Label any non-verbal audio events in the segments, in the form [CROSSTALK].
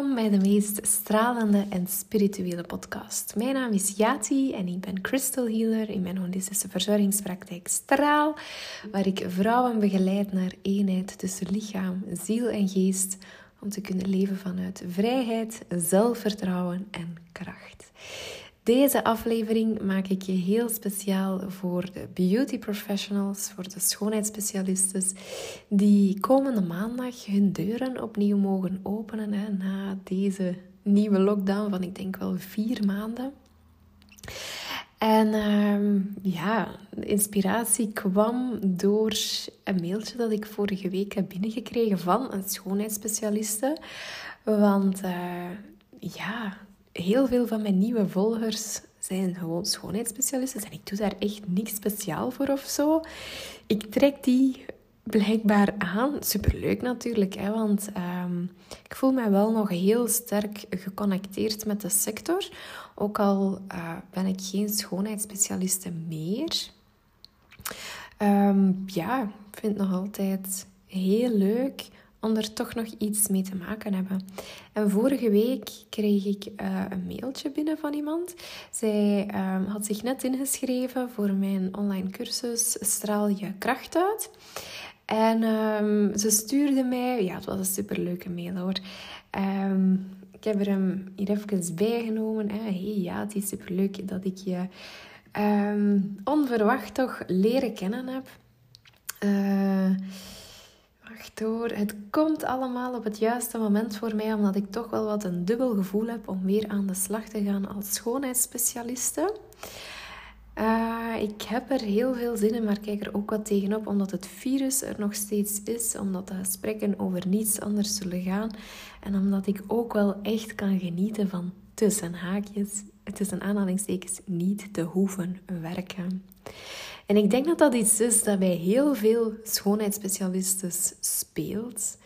Welkom bij de meest stralende en spirituele podcast. Mijn naam is Yati en ik ben crystal healer in mijn holistische verzorgingspraktijk Straal, waar ik vrouwen begeleid naar eenheid tussen lichaam, ziel en geest om te kunnen leven vanuit vrijheid, zelfvertrouwen en kracht. Deze aflevering maak ik je heel speciaal voor de beauty professionals, voor de schoonheidsspecialisten, die komende maandag hun deuren opnieuw mogen openen na deze nieuwe lockdown van ik denk wel vier maanden. En uh, ja, de inspiratie kwam door een mailtje dat ik vorige week heb binnengekregen van een schoonheidsspecialiste. Want uh, ja, heel veel van mijn nieuwe volgers zijn gewoon schoonheidsspecialisten. En ik doe daar echt niks speciaal voor of zo. Ik trek die blijkbaar aan. Superleuk natuurlijk, hè, want um, ik voel mij wel nog heel sterk geconnecteerd met de sector. Ook al uh, ben ik geen schoonheidsspecialiste meer. Um, ja, ik vind het nog altijd heel leuk om er toch nog iets mee te maken hebben. En vorige week kreeg ik uh, een mailtje binnen van iemand. Zij um, had zich net ingeschreven voor mijn online cursus Straal je kracht uit. En um, ze stuurde mij, ja, het was een superleuke mail hoor. Um, ik heb er hem hier even bijgenomen. Hè. Hey, ja, het is superleuk dat ik je onverwacht toch leren kennen heb. Uh, Het komt allemaal op het juiste moment voor mij, omdat ik toch wel wat een dubbel gevoel heb om weer aan de slag te gaan als schoonheidsspecialiste. Uh, ik heb er heel veel zin in, maar kijk er ook wat tegenop, omdat het virus er nog steeds is, omdat de gesprekken over niets anders zullen gaan en omdat ik ook wel echt kan genieten van tussen haakjes, tussen aanhalingstekens, niet te hoeven werken. En ik denk dat dat iets is dat bij heel veel schoonheidsspecialisten speelt.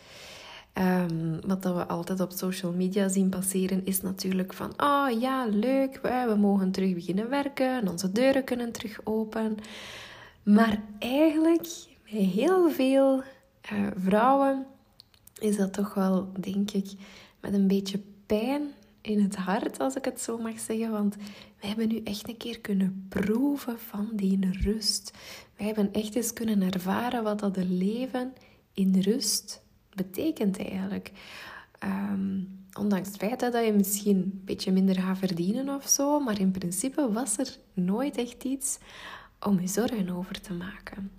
Um, wat dat we altijd op social media zien passeren, is natuurlijk van: oh ja, leuk, we, mogen terug beginnen werken, onze deuren kunnen terug open. Maar eigenlijk, bij heel veel uh, vrouwen, is dat toch wel, denk ik, met een beetje pijn in het hart, als ik het zo mag zeggen. Want wij hebben nu echt een keer kunnen proeven van die rust. Wij hebben echt eens kunnen ervaren wat dat leven in rust betekent eigenlijk. Ehm, ondanks het feit dat je misschien een beetje minder gaat verdienen of zo, maar in principe was er nooit echt iets om je zorgen over te maken.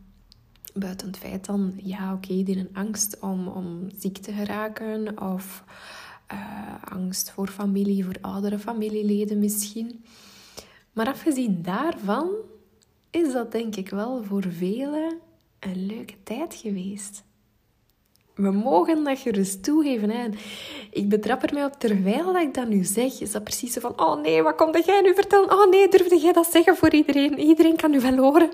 Buiten het feit dan, ja oké, die een angst om, om ziek te geraken of uh, angst voor familie, voor oudere familieleden misschien. Maar afgezien daarvan is dat denk ik wel voor velen een leuke tijd geweest. We mogen dat gerust toegeven. Hè. ik betrap er mij op terwijl dat ik dat nu zeg. Is dat precies zo van: Oh nee, wat komt jij nu vertellen? Oh nee, durfde jij dat zeggen voor iedereen? Iedereen kan nu wel horen.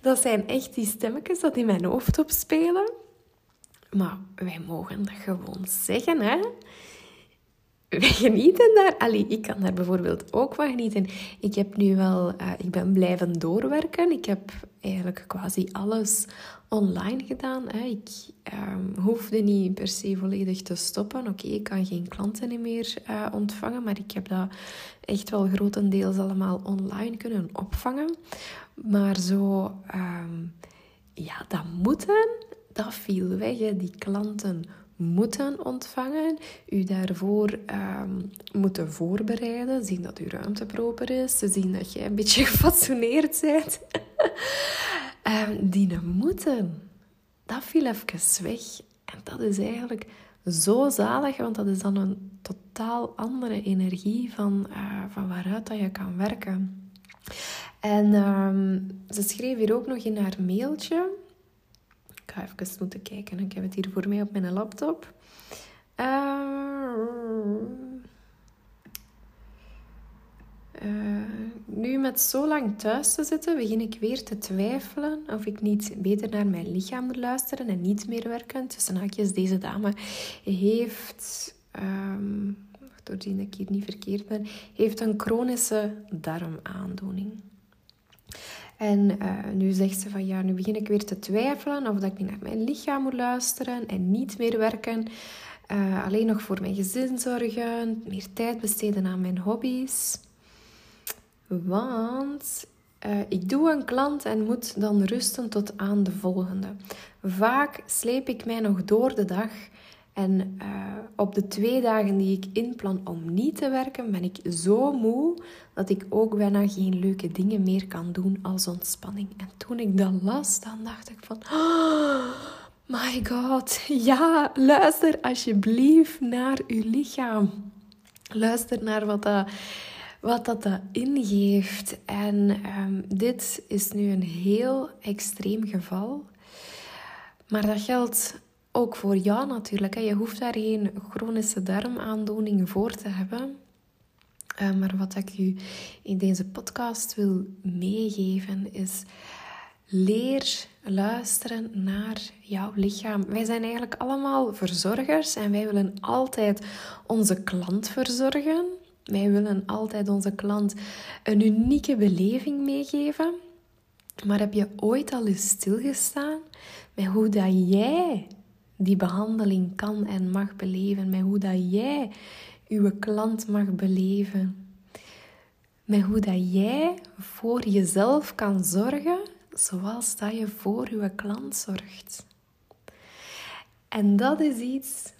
Dat zijn echt die stemmetjes dat in mijn hoofd opspelen. Maar wij mogen dat gewoon zeggen. Hè wij genieten daar. Allee, ik kan daar bijvoorbeeld ook van genieten. Ik heb nu wel, uh, ik ben blijven doorwerken. Ik heb eigenlijk quasi alles online gedaan. Hè. Ik um, hoefde niet per se volledig te stoppen. Oké, ik kan geen klanten meer uh, ontvangen, maar ik heb dat echt wel grotendeels allemaal online kunnen opvangen. Maar zo, um, ja, dat moeten, dat viel weg. Die klanten moeten ontvangen, u daarvoor um, moeten voorbereiden, zien dat uw ruimte proper is, zien dat je een beetje [LAUGHS] gefatsoeneerd bent. [LAUGHS] um, die moeten, dat viel even weg. En dat is eigenlijk zo zalig, want dat is dan een totaal andere energie van, uh, van waaruit dat je kan werken. En um, ze schreef hier ook nog in haar mailtje ga even moeten kijken. Ik heb het hier voor mij op mijn laptop. Uh, uh, nu met zo lang thuis te zitten, begin ik weer te twijfelen of ik niet beter naar mijn lichaam moet luisteren en niet meer werken. Tussen haakjes, deze dame heeft, um, doordien ik hier niet verkeerd ben, heeft een chronische darmaandoening. En uh, nu zegt ze van ja, nu begin ik weer te twijfelen of dat ik naar mijn lichaam moet luisteren en niet meer werken. Uh, alleen nog voor mijn gezin zorgen. Meer tijd besteden aan mijn hobby's. Want uh, ik doe een klant en moet dan rusten tot aan de volgende. Vaak sleep ik mij nog door de dag. En uh, op de twee dagen die ik inplan om niet te werken, ben ik zo moe dat ik ook bijna geen leuke dingen meer kan doen als ontspanning. En toen ik dat las, dan dacht ik van... Oh, my god, ja, luister alsjeblieft naar uw lichaam. Luister naar wat dat wat dat, ingeeft. En um, dit is nu een heel extreem geval. Maar dat geldt ook voor jou natuurlijk. Hè. Je hoeft daar geen chronische darmaandoening voor te hebben. Uh, maar wat ik u in deze podcast wil meegeven is... Leer luisteren naar jouw lichaam. Wij zijn eigenlijk allemaal verzorgers en wij willen altijd onze klant verzorgen. Wij willen altijd onze klant een unieke beleving meegeven. Maar heb je ooit al eens stilgestaan met hoe dat jij die behandeling kan en mag beleven? Met hoe dat jij uw klant mag beleven? Met hoe dat jij voor jezelf kan zorgen zoals dat je voor uw klant zorgt. En dat is iets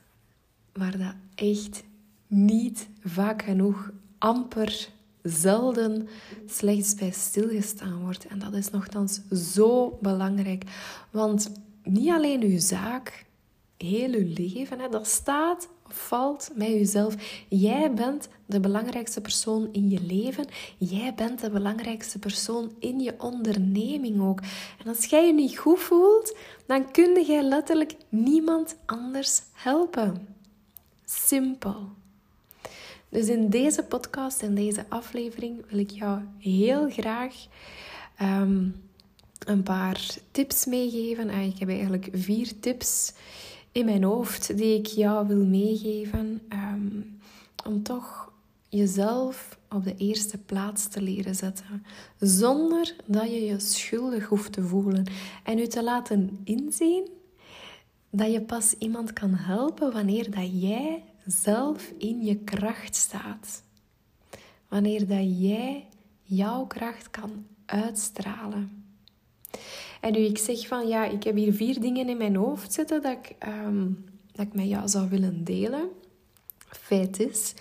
waar dat echt niet vaak genoeg, amper, zelden slechts bij stilgestaan wordt. En dat is nogthans zo belangrijk. Want niet alleen uw zaak, heel uw leven, hè, dat staat of valt met jezelf. Jij bent de belangrijkste persoon in je leven. Jij bent de belangrijkste persoon in je onderneming ook. En als jij je niet goed voelt, dan kun jij letterlijk niemand anders helpen. Simpel. Dus in deze podcast, in deze aflevering, wil ik jou heel graag ehm, een paar tips meegeven. Ah, ik heb eigenlijk vier tips in mijn hoofd die ik jou wil meegeven. Ehm, om toch jezelf op de eerste plaats te leren zetten. Zonder dat je je schuldig hoeft te voelen. En u te laten inzien dat je pas iemand kan helpen wanneer dat jij zelf in je kracht staat. Wanneer dat jij jouw kracht kan uitstralen. Nu ik zeg van ja, ik heb hier vier dingen in mijn hoofd zitten dat ik, ehm, dat ik met jou zou willen delen. Feit is,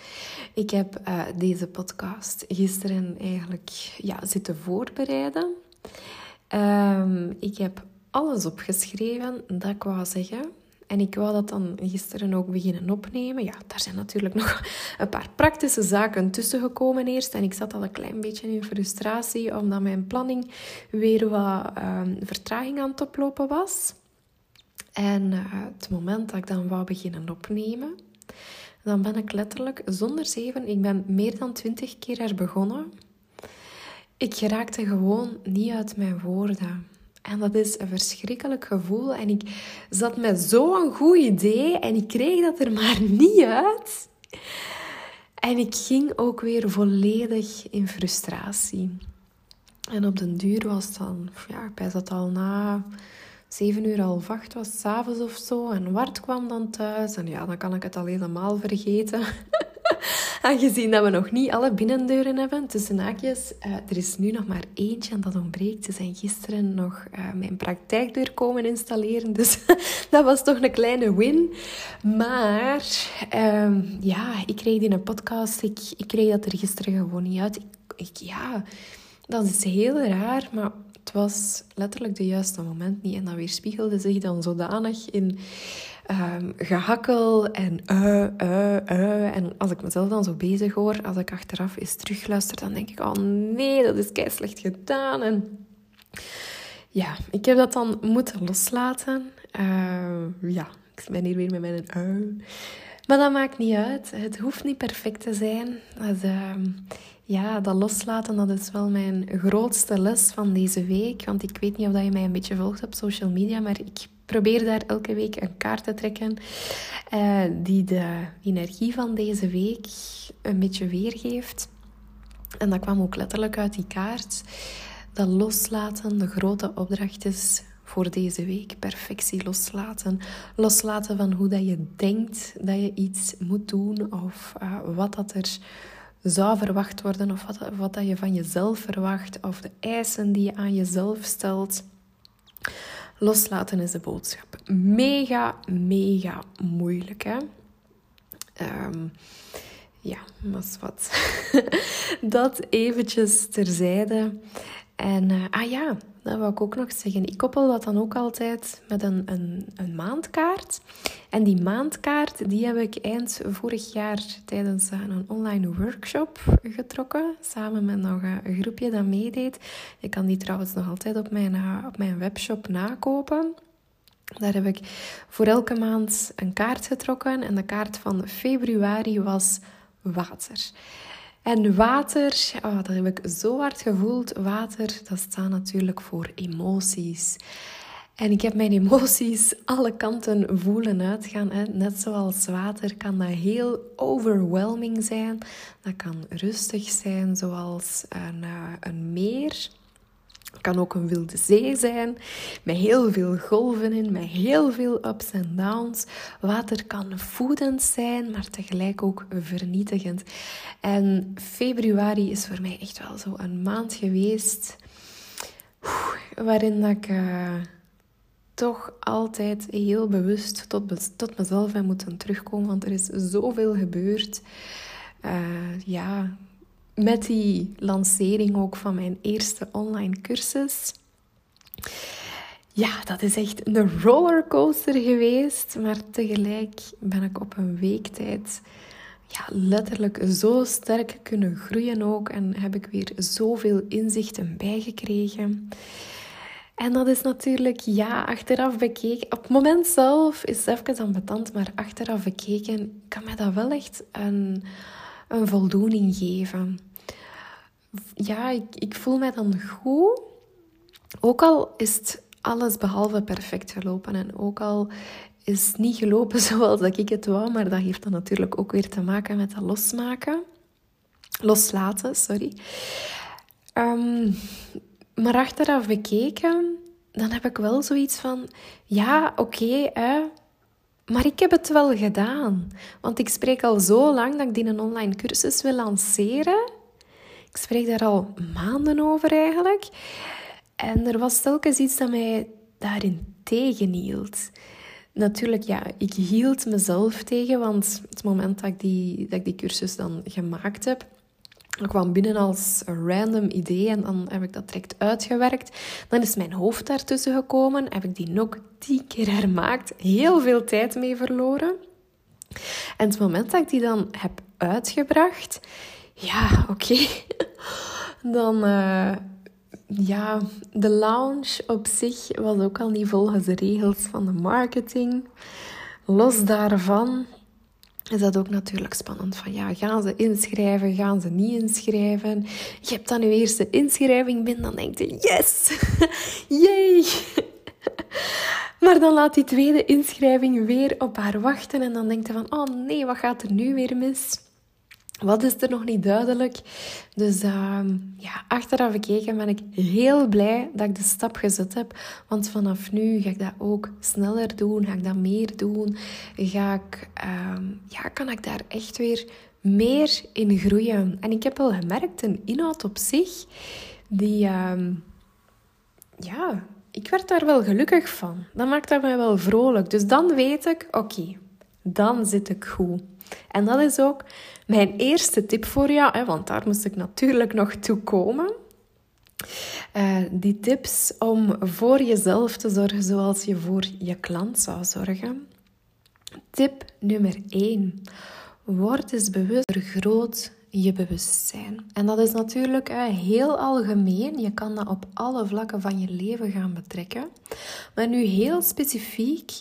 ik heb uh, deze podcast gisteren eigenlijk ja, zitten voorbereiden. Um, ik heb alles opgeschreven dat ik wou zeggen. En ik wou dat dan gisteren ook beginnen opnemen. Ja, daar zijn natuurlijk nog [LAUGHS] een paar praktische zaken tussen gekomen eerst. En ik zat al een klein beetje in frustratie, omdat mijn planning weer wat ehm, vertraging aan het oplopen was. En uh, het moment dat ik dan wou beginnen opnemen, dan ben ik letterlijk zonder zeven, ik ben meer dan twintig keer er begonnen. Ik geraakte gewoon niet uit mijn woorden. En dat is een verschrikkelijk gevoel. En ik zat met zo'n goed idee en ik kreeg dat er maar [LAUGHS] niet uit. En ik ging ook weer volledig in frustratie. En op den duur was het dan, ja, bij zat al na zeven uur half acht was s'avonds of zo. En Wart kwam dan thuis. En ja, dan kan ik het al helemaal vergeten. [LAUGHS] Aangezien dat we nog niet alle binnendeuren hebben, tussen haakjes, uh, er is nu nog maar eentje en dat ontbreekt. Ze zijn gisteren nog uh, mijn praktijkdeur komen installeren, dus [LAUGHS] dat was toch een kleine win. Maar uh, ja, ik kreeg in een podcast, ik, ik kreeg dat er gisteren gewoon niet uit. Ik, ja, dat is heel raar, maar het was letterlijk de juiste moment niet. En dat weerspiegelde zich dan zodanig in um, gehakkel en uh, uh, uh. En als ik mezelf dan zo bezig hoor, als ik achteraf eens terugluister, dan denk ik, oh nee, dat is kei slecht gedaan. En ja, ik heb dat dan moeten loslaten. ja, ik ben hier weer met mijn ui. Maar dat maakt niet uit. Het hoeft niet perfect te zijn. Dat, ehm, ja, dat loslaten, dat is wel mijn grootste les van deze week. Want ik weet niet of je mij een beetje volgt op social media, maar ik probeer daar elke week een kaart te trekken uh, die de energie van deze week een beetje weergeeft. En dat kwam ook letterlijk uit die kaart. Dat loslaten, de grote opdracht is voor deze week. Perfectie loslaten. Loslaten van hoe dat je denkt dat je iets moet doen of uh, wat dat er zou verwacht worden of wat, wat dat je van jezelf verwacht of de eisen die je aan jezelf stelt. Loslaten is de boodschap. Mega, mega moeilijk, hè? Um, ja, maar wat. [LAUGHS] dat eventjes terzijde. En uh, ah ja, dat wil ik ook nog zeggen. Ik koppel dat dan ook altijd met een, een, een maandkaart. En die maandkaart die heb ik eind vorig jaar tijdens een online workshop getrokken. Samen met nog een groepje dat meedeed. Je kan die trouwens nog altijd op mijn, eh, op mijn webshop nakopen. Daar heb ik voor elke maand een kaart getrokken. En de kaart van februari was water. En water, oh, dat heb ik zo hard gevoeld. Water, dat staat natuurlijk voor emoties. En ik heb mijn emoties [LAUGHS] alle kanten voelen uitgaan. Hè. Net zoals water kan dat heel overwhelming zijn. Dat kan rustig zijn, zoals een, een meer kan ook een wilde zee zijn, met heel veel golven in, met heel veel ups en downs. Water kan voedend zijn, maar tegelijk ook vernietigend. En februari is voor mij echt wel zo een maand geweest waarin ik uh, toch altijd heel bewust tot, tot mezelf heb moeten terugkomen, want er is zoveel gebeurd. Uh, ja, met die lancering ook van mijn eerste online cursus. Ja, dat is echt een rollercoaster geweest. Maar tegelijk ben ik op een week tijd ja, letterlijk zo sterk kunnen groeien ook. En heb ik weer zoveel inzichten bijgekregen. En dat is natuurlijk, ja, achteraf bekeken. Op het moment zelf is het even ambetant, maar achteraf bekeken kan mij dat wel echt een, een voldoening geven ja, ik, ik voel mij dan goed. Ook al is het alles behalve perfect gelopen. En ook al is het niet gelopen [LAUGHS] zoals ik het wou. Maar dat heeft dan natuurlijk ook weer te maken met dat losmaken. Loslaten, sorry. Um, maar achteraf bekeken, dan heb ik wel zoiets van... Ja, oké, okay, maar ik heb het wel gedaan. Want ik spreek al zo lang dat ik die een online cursus wil lanceren. Ik spreek daar al maanden over eigenlijk. En er was telkens iets dat mij daarin tegenhield. Natuurlijk, ja, ik hield mezelf tegen, want het moment dat ik die, dat ik die cursus dan gemaakt heb, ik kwam binnen als een random idee en dan heb ik dat direct uitgewerkt. Dan is mijn hoofd daartussen gekomen, heb ik die nog tien keer hermaakt, heel veel tijd mee verloren. En het moment dat ik die dan heb uitgebracht, ja, oké. [LAUGHS] Dan, uh, ja, de lounge op zich was ook al niet volgens de regels van de marketing. Los daarvan is dat ook natuurlijk spannend. Van ja, gaan ze inschrijven, gaan ze niet inschrijven? Je hebt dan je eerste inschrijving binnen, dan denk je, yes, [LAUGHS] yay! [LAUGHS] Maar dan laat die tweede inschrijving weer op haar wachten en dan denkt je van, oh nee, wat gaat er nu weer mis? Wat is er nog niet duidelijk? Dus uh, ja, achteraf gekeken ben ik heel blij dat ik de stap gezet heb. Want vanaf nu ga ik dat ook sneller doen, ga ik dat meer doen. Ga ik, uh, ja, kan ik daar echt weer meer in groeien. En ik heb wel gemerkt, een inhoud op zich, die... Uh, ja, ik werd daar wel gelukkig van. Dat maakt dat mij wel vrolijk. Dus dan weet ik, oké, dan zit ik goed. En dat is ook mijn eerste tip voor jou, hè, want daar moest ik natuurlijk nog toe komen. Uh, die tips om voor jezelf te zorgen zoals je voor je klant zou zorgen. Tip nummer 1. Word eens bewust, vergroot je bewustzijn. En dat is natuurlijk heel algemeen. Je kan dat op alle vlakken van je leven gaan betrekken. Maar nu heel specifiek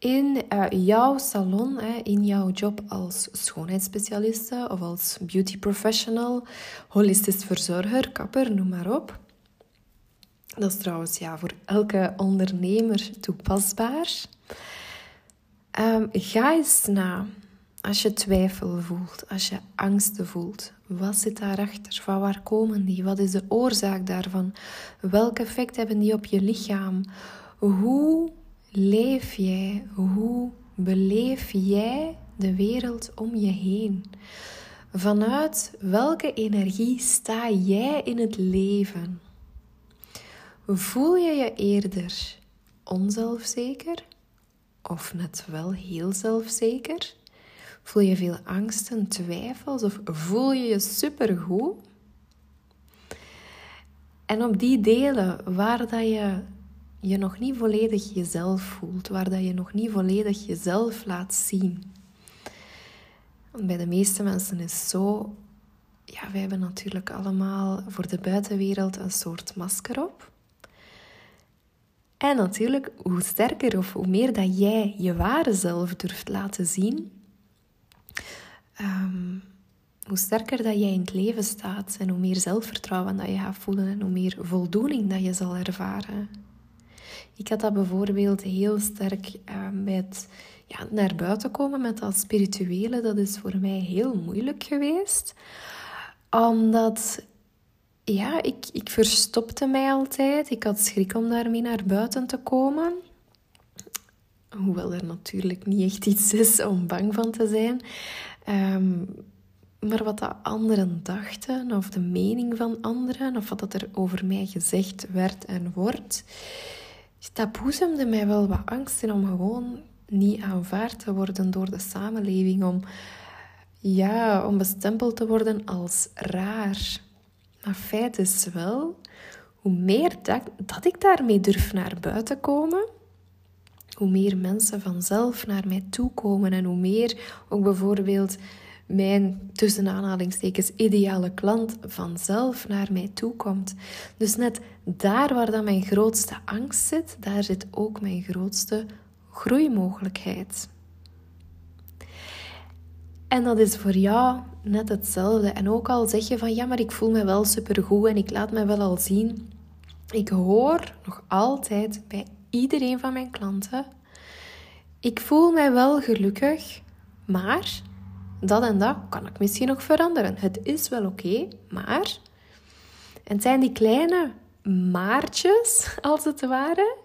in uh, jouw salon, hè, in jouw job als schoonheidsspecialiste of als beauty professional, holistisch verzorger, kapper, noem maar op. Dat is trouwens ja, voor elke ondernemer toepasbaar. Um, ga eens na als je twijfel voelt, als je angsten voelt. Wat zit daarachter? Van waar komen die? Wat is de oorzaak daarvan? Welk effect hebben die op je lichaam? Hoe leef jij? Hoe beleef jij de wereld om je heen? Vanuit welke energie sta jij in het leven? Voel je je eerder onzelfzeker of net wel heel zelfzeker? Voel je veel angsten, twijfels of voel je je supergoed? En op die delen waar dat je je nog niet volledig jezelf voelt, waar dat je nog niet volledig jezelf laat zien. Want bij de meeste mensen is zo, ja, wij hebben natuurlijk allemaal voor de buitenwereld een soort masker op. En natuurlijk, hoe sterker of hoe meer dat jij je ware zelf durft laten zien, ehm, hoe sterker dat jij in het leven staat en hoe meer zelfvertrouwen dat je gaat voelen en hoe meer voldoening dat je zal ervaren. Ik had dat bijvoorbeeld heel sterk uh, bij het ja, naar buiten komen met dat spirituele. Dat is voor mij heel moeilijk geweest. Omdat ja, ik, ik verstopte mij altijd. Ik had schrik om daarmee naar buiten te komen. Hoewel er natuurlijk niet echt iets is om bang van te zijn. Ehm, maar wat de anderen dachten, of de mening van anderen, of wat er over mij gezegd werd en wordt, dat boezemde mij wel wat angst in om gewoon niet aanvaard te worden door de samenleving, om, ja, om bestempeld te worden als raar. Maar feit is wel, hoe meer dat, dat ik daarmee durf naar buiten komen, hoe meer mensen vanzelf naar mij toe komen en hoe meer ook bijvoorbeeld mijn tussen aanhalingstekens ideale klant vanzelf naar mij toe komt. Dus net daar waar dan mijn grootste angst zit, daar zit ook mijn grootste groeimogelijkheid. En dat is voor jou net hetzelfde. En ook al zeg je van ja, maar ik voel me wel supergoed en ik laat me wel al zien. Ik hoor nog altijd bij iedereen van mijn klanten. Ik voel mij wel gelukkig, maar dat en dat kan ik misschien nog veranderen. Het is wel oké, maar. En het zijn die kleine maartjes, [LAUGHS] als het ware,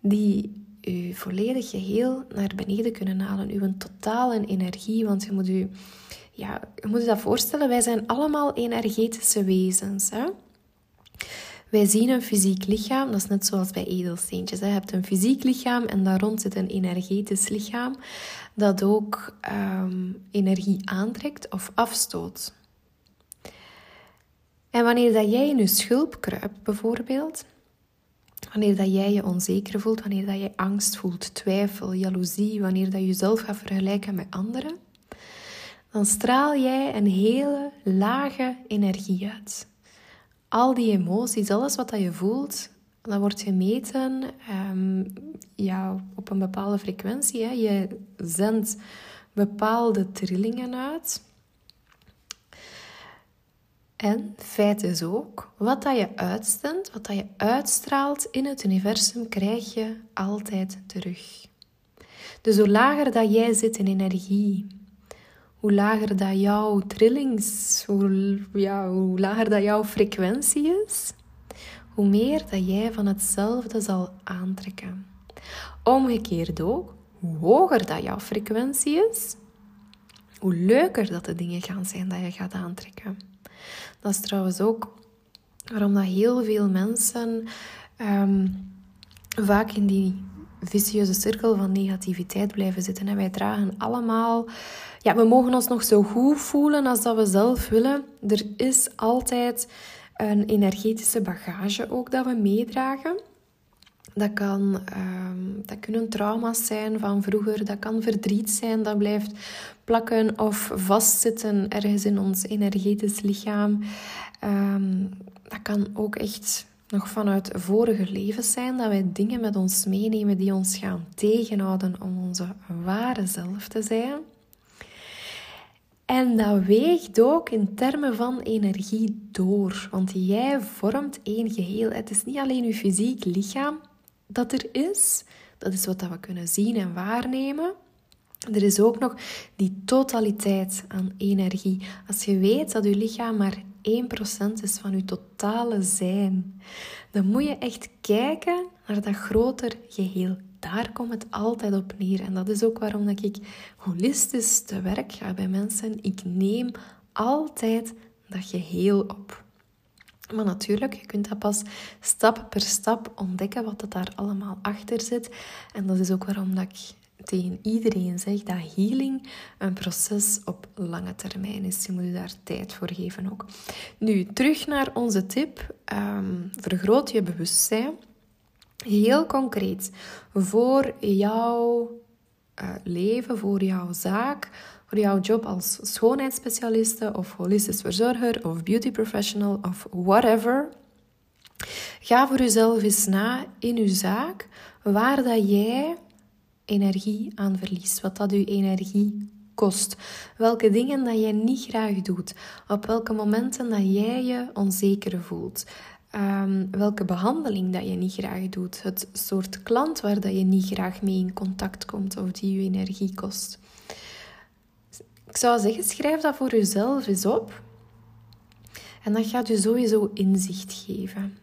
die u volledig geheel naar beneden kunnen halen. Uw totale energie. Want je moet u, ja, je moet je dat voorstellen, wij zijn allemaal energetische wezens. Hè? Wij zien een fysiek lichaam, dat is net zoals bij edelsteentjes. Je hebt een fysiek lichaam en daar rond zit een energetisch lichaam dat ook ehm, energie aantrekt of afstoot. En wanneer dat jij in je schulp kruipt, bijvoorbeeld, wanneer dat jij je onzeker voelt, wanneer dat jij angst voelt, twijfel, jaloezie, wanneer dat je jezelf gaat vergelijken met anderen, dan straal jij een hele lage energie uit. Al die emoties, alles wat dat je voelt, dat wordt gemeten um, ja, op een bepaalde frequentie. Hè. Je zendt bepaalde trillingen uit. En feit is ook, wat dat je uitzendt, wat dat je uitstraalt in het universum, krijg je altijd terug. Dus hoe lager dat jij zit in energie, hoe lager dat jouw trillings, hoe, ja, hoe lager dat jouw frequentie is, hoe meer dat jij van hetzelfde zal aantrekken. Omgekeerd ook, hoe hoger dat jouw frequentie is, hoe leuker dat de dingen gaan zijn dat je gaat aantrekken. Dat is trouwens ook waarom dat heel veel mensen ehm, vaak in die vicieuze cirkel van negativiteit blijven zitten. En wij dragen allemaal... Ja, we mogen ons nog zo goed voelen als dat we zelf willen. Er is altijd een energetische bagage ook dat we meedragen. Dat, kan, um, dat kunnen trauma's zijn van vroeger, dat kan verdriet zijn dat blijft plakken of vastzitten ergens in ons energetisch lichaam. Um, dat kan ook echt nog vanuit vorige levens zijn dat wij dingen met ons meenemen die ons gaan tegenhouden om onze ware zelf te zijn. En dat weegt ook in termen van energie door. Want jij vormt één geheel. Het is niet alleen je fysiek lichaam dat er is. Dat is wat we kunnen zien en waarnemen. Er is ook nog die totaliteit aan energie. Als je weet dat je lichaam maar 1% is van je totale zijn. Dan moet je echt kijken naar dat groter geheel. Daar komt het altijd op neer. En dat is ook waarom dat ik holistisch te werk ga bij mensen. Ik neem altijd dat geheel op. Maar natuurlijk, je kunt dat pas stap per stap ontdekken wat er daar allemaal achter zit. En dat is ook waarom dat ik tegen iedereen zeg dat healing een proces op lange termijn is. Je moet je daar tijd voor geven ook. Nu, terug naar onze tip. Um, vergroot je bewustzijn. Heel concreet. Voor jouw uh, leven, voor jouw zaak, voor jouw job als schoonheidsspecialiste of holistisch verzorger of beauty professional of whatever. Ga voor jezelf eens na in je zaak waar dat jij energie aan verliest, wat dat je energie kost, welke dingen dat jij niet graag doet, op welke momenten dat jij je onzeker voelt, um, welke behandeling dat je niet graag doet, het soort klant waar dat je niet graag mee in contact komt of die je energie kost. Ik zou zeggen, schrijf dat voor jezelf eens op. En dat gaat je sowieso inzicht geven.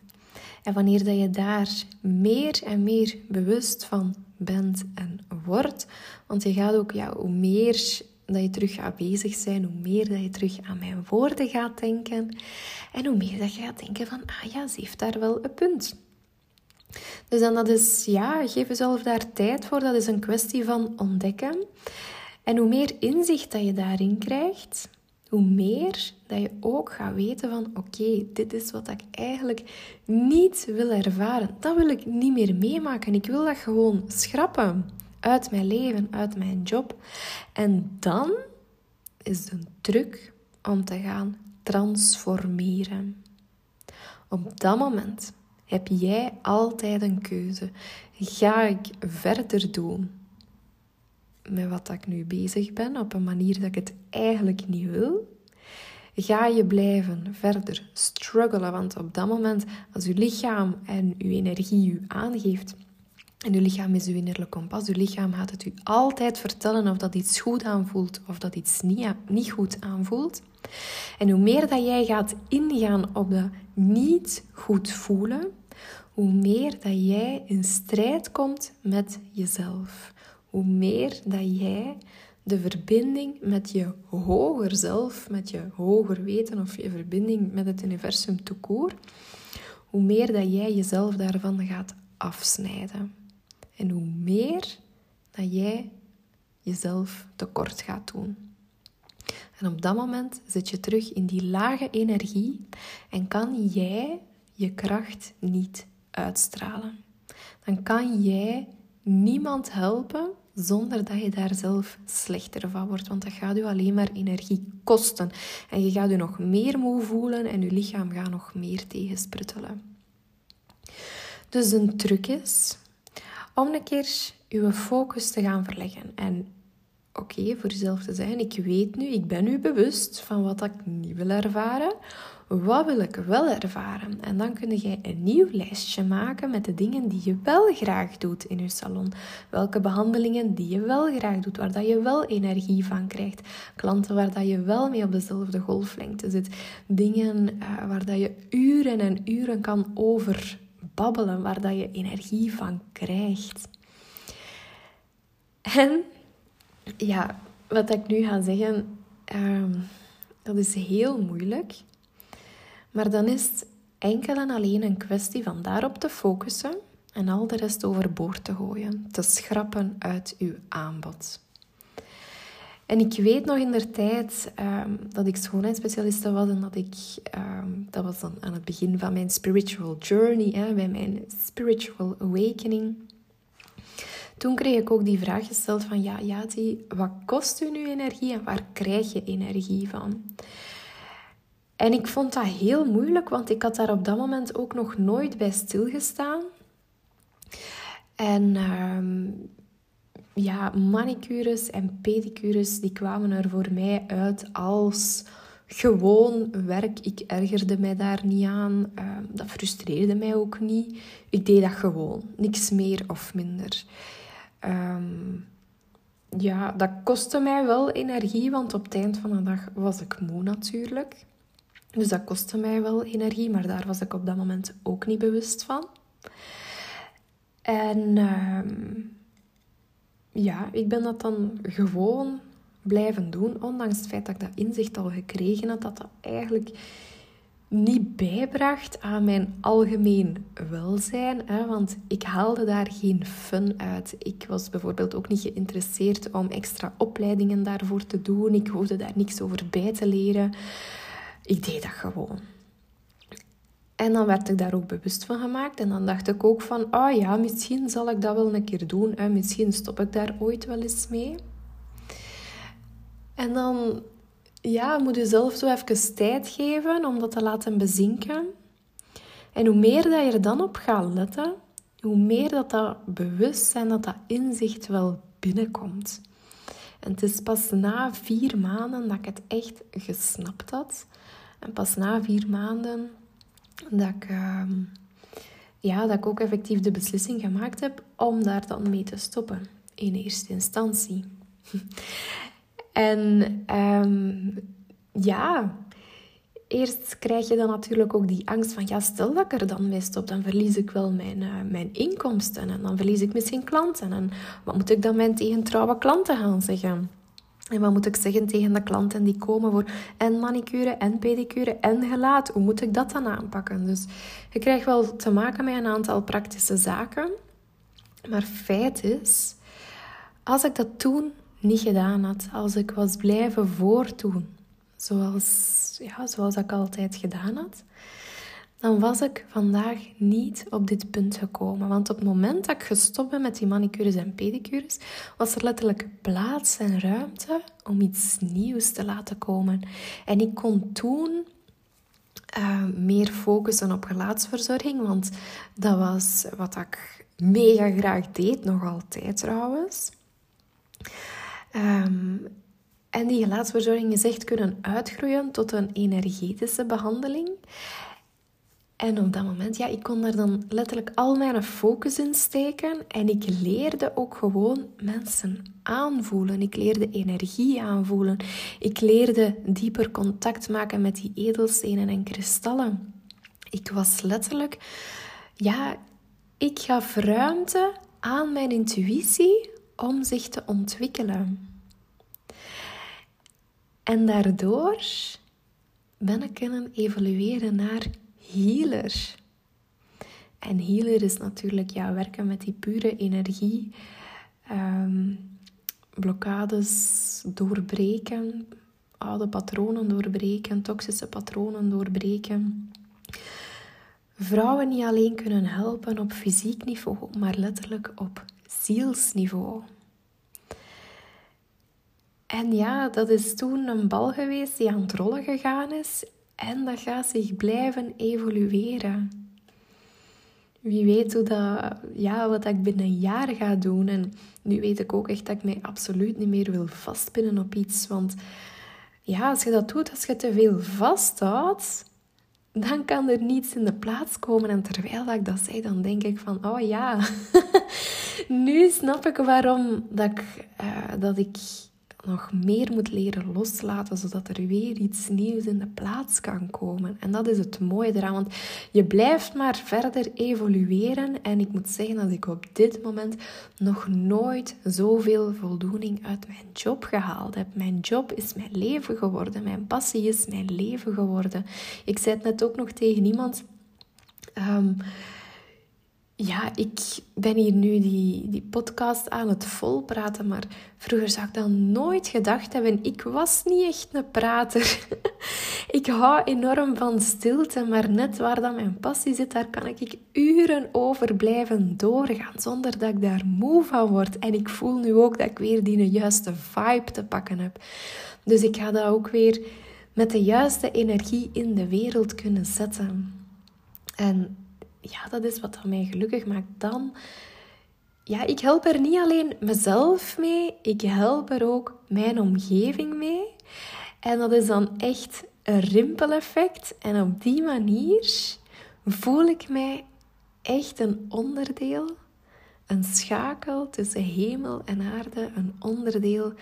En wanneer dat je daar meer en meer bewust van bent en wordt, want je gaat ook, ja, hoe meer dat je terug gaat bezig zijn, hoe meer dat je terug aan mijn woorden gaat denken en hoe meer dat je gaat denken van, ah ja, ze heeft daar wel een punt. Dus dan dat is, ja, geef jezelf daar tijd voor. Dat is een kwestie van ontdekken. En hoe meer inzicht dat je daarin krijgt, hoe meer dat je ook gaat weten van oké, dit is wat ik eigenlijk niet wil ervaren. Dat wil ik niet meer meemaken. Ik wil dat gewoon schrappen uit mijn leven, uit mijn job. En dan is de truc om te gaan transformeren. Op dat moment heb jij altijd een keuze. Ga ik verder doen met wat ik nu bezig ben op een manier dat ik het eigenlijk niet wil? Ga je blijven verder struggelen? Want op dat moment, als je lichaam en je energie je aangeeft, en je lichaam is uw innerlijk kompas. Uw lichaam gaat het u altijd vertellen of dat iets goed aanvoelt of dat iets niet, niet goed aanvoelt. En hoe meer dat jij gaat ingaan op dat niet goed voelen, hoe meer dat jij in strijd komt met jezelf hoe meer dat jij de verbinding met je hoger zelf, met je hoger weten of je verbinding met het universum toekoor, hoe meer dat jij jezelf daarvan gaat afsnijden. En hoe meer dat jij jezelf tekort gaat doen. En op dat moment zit je terug in die lage energie en kan jij je kracht niet uitstralen. Dan kan jij niemand helpen zonder dat je daar zelf slechter van wordt. Want dat gaat je alleen maar energie kosten. En je gaat je nog meer moe voelen en je lichaam gaat nog meer tegensprutelen. Dus een truc is om een keer je focus te gaan verleggen. En oké, voor jezelf te zijn, ik weet nu, ik ben nu bewust van wat ik niet wil ervaren. Wat wil ik wel ervaren? En dan kun je een nieuw lijstje maken met de dingen die je wel graag doet in je salon. Welke behandelingen die je wel graag doet, waar dat je wel energie van krijgt. Klanten waar dat je wel mee op dezelfde golflengte zit. Dingen uh, waar dat je uren en uren kan over babbelen, waar dat je energie van krijgt. En ja, wat ik nu ga zeggen, uh, dat is heel moeilijk. Maar dan is het enkel en alleen een kwestie van daarop te focussen en al de rest overboord te gooien, te schrappen uit uw aanbod. En ik weet nog in de tijd ehm, dat ik schoonheidsspecialiste was en dat ik, ehm, dat was dan aan het begin van mijn spiritual journey, hè, bij mijn spiritual awakening. Toen kreeg ik ook die vraag gesteld van, ja, Yati, wat kost u nu energie en waar krijg je energie van? En ik vond dat heel moeilijk, want ik had daar op dat moment ook nog nooit bij stilgestaan. En uh, ja, manicures en pedicures die kwamen er voor mij uit als gewoon werk. Ik ergerde mij daar niet aan. Uh, dat frustreerde mij ook niet. Ik deed dat gewoon. Niks meer of minder. Um, ja, dat kostte mij wel energie, want op het eind van de dag was ik moe natuurlijk. Dus dat kostte mij wel energie, maar daar was ik op dat moment ook niet bewust van. En ehm, ja, ik ben dat dan gewoon blijven doen, ondanks het feit dat ik dat inzicht al gekregen had, dat dat eigenlijk niet bijbracht aan mijn algemeen welzijn. Hè, want ik haalde daar geen fun uit. Ik was bijvoorbeeld ook niet geïnteresseerd om extra opleidingen daarvoor te doen. Ik hoefde daar niks over bij te leren. Ik deed dat gewoon. En dan werd ik daar ook bewust van gemaakt. En dan dacht ik ook van, oh ja, misschien zal ik dat wel een keer doen. En misschien stop ik daar ooit wel eens mee. En dan ja, moet je zelf zo even tijd geven om dat te laten bezinken. En hoe meer dat je er dan op gaat letten, hoe meer dat dat bewustzijn, dat dat inzicht wel binnenkomt. En het is pas na vier maanden dat ik het echt gesnapt had. En pas na vier maanden dat ik, ehm, ja, dat ik ook effectief de beslissing gemaakt heb om daar dan mee te stoppen. In eerste instantie. [LAUGHS] En um, ja, eerst krijg je dan natuurlijk ook die angst van, ja, stel dat ik er dan mee stop, dan verlies ik wel mijn, uh, mijn inkomsten en dan verlies ik misschien klanten. En wat moet ik dan mijn tegentrouwe klanten gaan zeggen? En wat moet ik zeggen tegen de klanten die komen voor en manicure en pedicure en gelaat? Hoe moet ik dat dan aanpakken? Dus je krijgt wel te maken met een aantal praktische zaken. Maar feit is, als ik dat toen niet gedaan had, als ik was blijven voortdoen, zoals, ja, zoals ik altijd gedaan had, dan was ik vandaag niet op dit punt gekomen. Want op het moment dat ik gestopt ben met die manicures en pedicures, was er letterlijk plaats en ruimte om iets nieuws te laten komen. En ik kon toen uh, meer focussen op gelaatsverzorging, want dat was wat ik mega graag deed, nog altijd trouwens. Um, en die gelaatsverzorging is echt kunnen uitgroeien tot een energetische behandeling. En op dat moment, ja, ik kon daar dan letterlijk al mijn focus in steken. En ik leerde ook gewoon mensen aanvoelen. Ik leerde energie aanvoelen. Ik leerde dieper contact maken met die edelstenen en kristallen. Ik was letterlijk, ja, ik gaf ruimte aan mijn intuïtie om zich te ontwikkelen. En daardoor ben ik kunnen evolueren naar healer. En healer is natuurlijk ja, werken met die pure energie, um, blokkades doorbreken, oude patronen doorbreken, toxische patronen doorbreken. Vrouwen niet alleen kunnen helpen op fysiek niveau, maar letterlijk op zielsniveau. En ja, dat is toen een bal geweest die aan het rollen gegaan is en dat gaat zich blijven evolueren. Wie weet hoe dat, ja, wat ik binnen een jaar ga doen. En nu weet ik ook echt dat ik mij absoluut niet meer wil vastpinnen op iets. Want ja, als je dat doet, als je te veel vasthoudt, dan kan er niets in de plaats komen. En terwijl dat ik dat zei, dan denk ik van, oh ja, [LAUGHS] nu snap ik waarom dat ik, uh, dat ik nog meer moet leren loslaten, zodat er weer iets nieuws in de plaats kan komen. En dat is het mooie eraan, want je blijft maar verder evolueren. En ik moet zeggen dat ik op dit moment nog nooit zoveel voldoening uit mijn job gehaald heb. Mijn job is mijn leven geworden, mijn passie is mijn leven geworden. Ik zei het net ook nog tegen iemand. Um, ja, ik ben hier nu die, die podcast aan het volpraten, maar vroeger zou ik dat nooit gedacht hebben. Ik was niet echt een prater. [LAUGHS] ik hou enorm van stilte, maar net waar dat mijn passie zit, daar kan ik uren over blijven doorgaan, zonder dat ik daar moe van word. En ik voel nu ook dat ik weer die juiste vibe te pakken heb. Dus ik ga dat ook weer met de juiste energie in de wereld kunnen zetten. En ja, dat is wat mij gelukkig maakt. Dan, ja, ik help er niet alleen mezelf mee, ik help er ook mijn omgeving mee. En dat is dan echt een rimpeleffect. En op die manier voel ik mij echt een onderdeel, een schakel tussen hemel en aarde, een onderdeel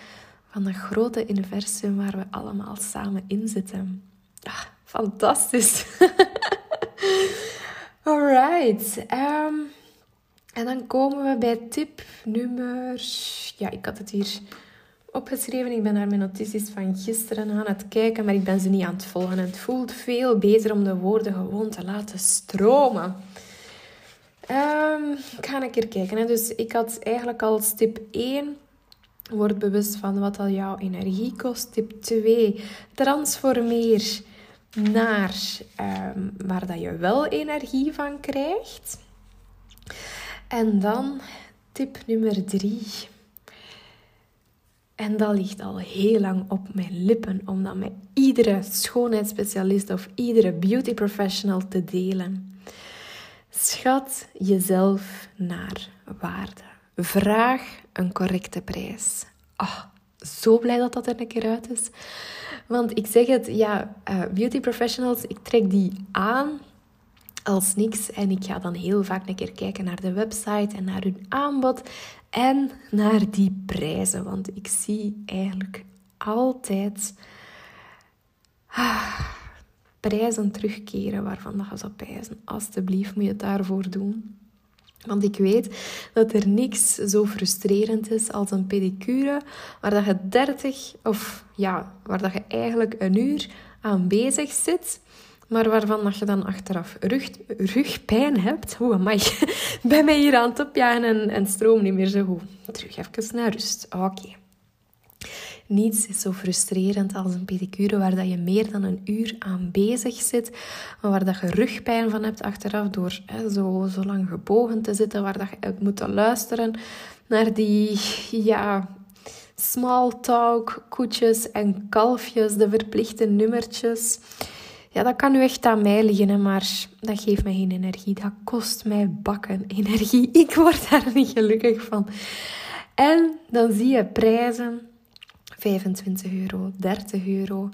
van dat grote universum waar we allemaal samen in zitten. Ah, fantastisch. [LAUGHS] Alright. Um, en dan komen we bij tip nummer... Ja, ik had het hier opgeschreven. Ik ben naar mijn notities van gisteren aan het kijken, maar ik ben ze niet aan het volgen. En het voelt veel beter om de woorden gewoon te laten stromen. Um, ik ga een keer kijken. Hè. Dus ik had eigenlijk al tip 1 Word bewust van wat al jouw energie kost. Tip 2. Transformeer naar um, waar dat je wel energie van krijgt. En dan tip nummer 3. En dat ligt al heel lang op mijn lippen om dat met iedere schoonheidsspecialist of iedere beauty professional te delen. Schat jezelf naar waarde. Vraag een correcte prijs. Oh, zo blij dat dat er een keer uit is. Want ik zeg het, ja, uh, beauty professionals, ik trek die aan als niks. En ik ga dan heel vaak een keer kijken naar de website en naar hun aanbod en naar die prijzen. Want ik zie eigenlijk altijd ah, prijzen terugkeren waarvan dat je zou prijzen. Alsjeblieft, moet je het daarvoor doen. Want ik weet dat er niks zo frustrerend is als een pedicure waar dat je 30 of ja, waar dat je eigenlijk een uur aan bezig zit, maar waarvan dat je dan achteraf rug, rugpijn hebt. Oeh, amai. Ben mij hier aan het opjagen en, en stroom niet meer zo goed. Terug even naar rust. Oké. Niets is zo frustrerend als een pedicure waar dat je meer dan een uur aan bezig zit, maar waar dat je rugpijn van hebt achteraf door hè, zo, zo lang gebogen te zitten, waar dat je moeten luisteren naar die ja, small talk, koetjes en kalfjes, de verplichte nummertjes. Ja, dat kan nu echt aan mij liggen, maar dat geeft mij geen energie. Dat kost mij bakken energie. [LAUGHS] Ik word daar niet gelukkig van. En dan zie je prijzen 25 euro, 30 euro.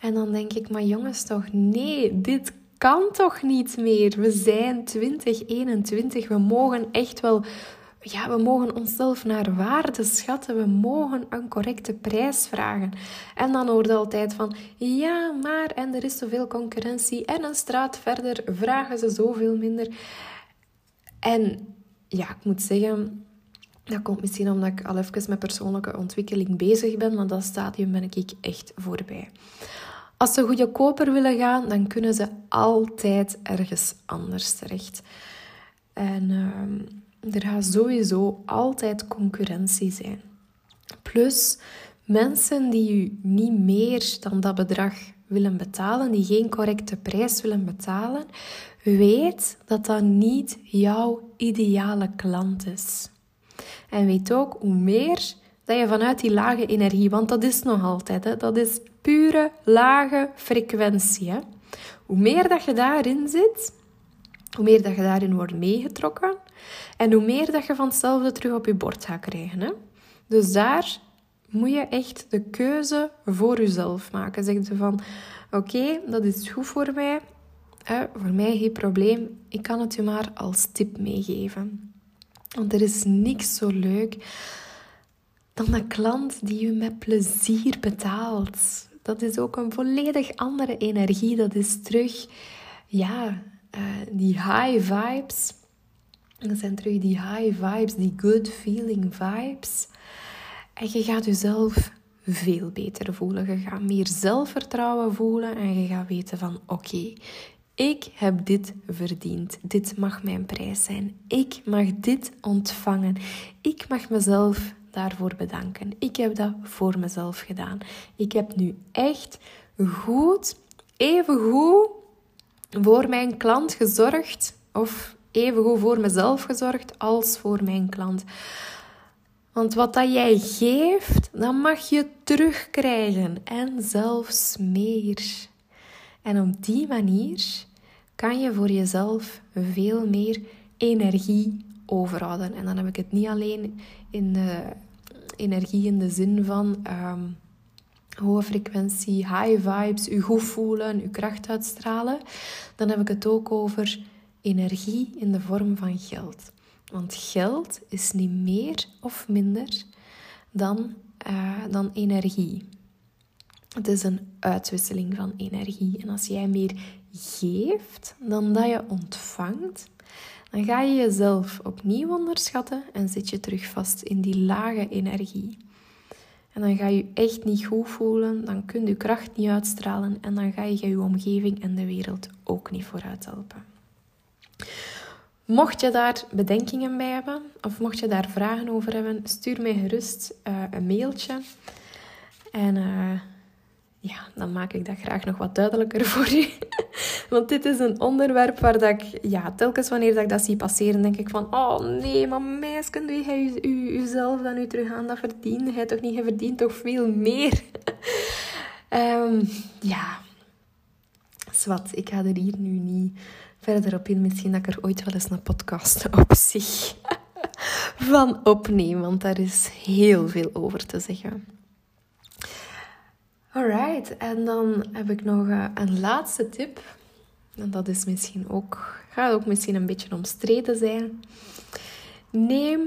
En dan denk ik, maar jongens, toch nee, dit kan toch niet meer. We zijn 2021. We mogen echt wel, ja, we mogen onszelf naar waarde schatten. We mogen een correcte prijs vragen. En dan hoort altijd van, ja, maar en er is zoveel concurrentie. En een straat verder vragen ze zoveel minder. En ja, ik moet zeggen, dat komt misschien omdat ik al even met persoonlijke ontwikkeling bezig ben, maar dat stadium ben ik echt voorbij. Als ze goedkoper willen gaan, dan kunnen ze altijd ergens anders terecht. En uh, er gaat sowieso altijd concurrentie zijn. Plus, mensen die u niet meer dan dat bedrag willen betalen, die geen correcte prijs willen betalen, weet dat dat niet jouw ideale klant is. En weet ook hoe meer dat je vanuit die lage energie, want dat is nog altijd, hè, dat is pure lage frequentie. Hè. Hoe meer dat je daarin zit, hoe meer dat je daarin wordt meegetrokken en hoe meer dat je van hetzelfde terug op je bord gaat krijgen. Hè. Dus daar moet je echt de keuze voor jezelf maken. Zeg je van, oké, dat is goed voor mij, voor mij geen probleem, ik kan het je maar als tip meegeven. Want er is niks zo leuk dan een klant die je met plezier betaalt. Dat is ook een volledig andere energie. Dat is terug, ja, uh, die high vibes. Dat zijn terug die high vibes, die good feeling vibes. En je gaat jezelf veel beter voelen. Je gaat meer zelfvertrouwen voelen en je gaat weten van oké, ik heb dit verdiend. Dit mag mijn prijs zijn. Ik mag dit ontvangen. Ik mag mezelf daarvoor bedanken. Ik heb dat voor mezelf gedaan. Ik heb nu echt goed, even goed voor mijn klant gezorgd. Of even goed voor mezelf gezorgd als voor mijn klant. Want wat dat jij geeft, dan mag je terugkrijgen. En zelfs meer. En op die manier kan je voor jezelf veel meer energie overhouden. En dan heb ik het niet alleen in de energie in de zin van um, hoge frequentie, high vibes, je goed voelen, je kracht uitstralen. Dan heb ik het ook over energie in de vorm van geld. Want geld is niet meer of minder dan, uh, dan energie. Het is een uitwisseling van energie. En als jij meer geeft dan dat je ontvangt, dan ga je jezelf opnieuw onderschatten en zit je terug vast in die lage energie. En dan ga je je echt niet goed voelen, dan kun je kracht niet uitstralen en dan ga je je omgeving en de wereld ook niet vooruit helpen. Mocht je daar bedenkingen bij hebben of mocht je daar vragen over hebben, stuur mij gerust uh, een mailtje. En uh, ja, dan maak ik dat graag nog wat duidelijker [LAUGHS] voor u. Want dit is een onderwerp waar dat ik, ja, telkens wanneer dat ik dat zie passeren, denk ik van, oh nee, maar meisje, u, u uzelf dan u terug aan dat verdienen? Hij toch niet, je verdient toch veel meer? um, [LAUGHS] ja, zwart, ik ga er hier nu niet verder op in. Misschien dat ik er ooit wel eens een podcast [LAUGHS] op zich van opneem, want daar is heel veel over te zeggen. Alright, en dan heb ik nog eh, een laatste tip. En dat is misschien ook, gaat ook misschien een beetje omstreden zijn. Neem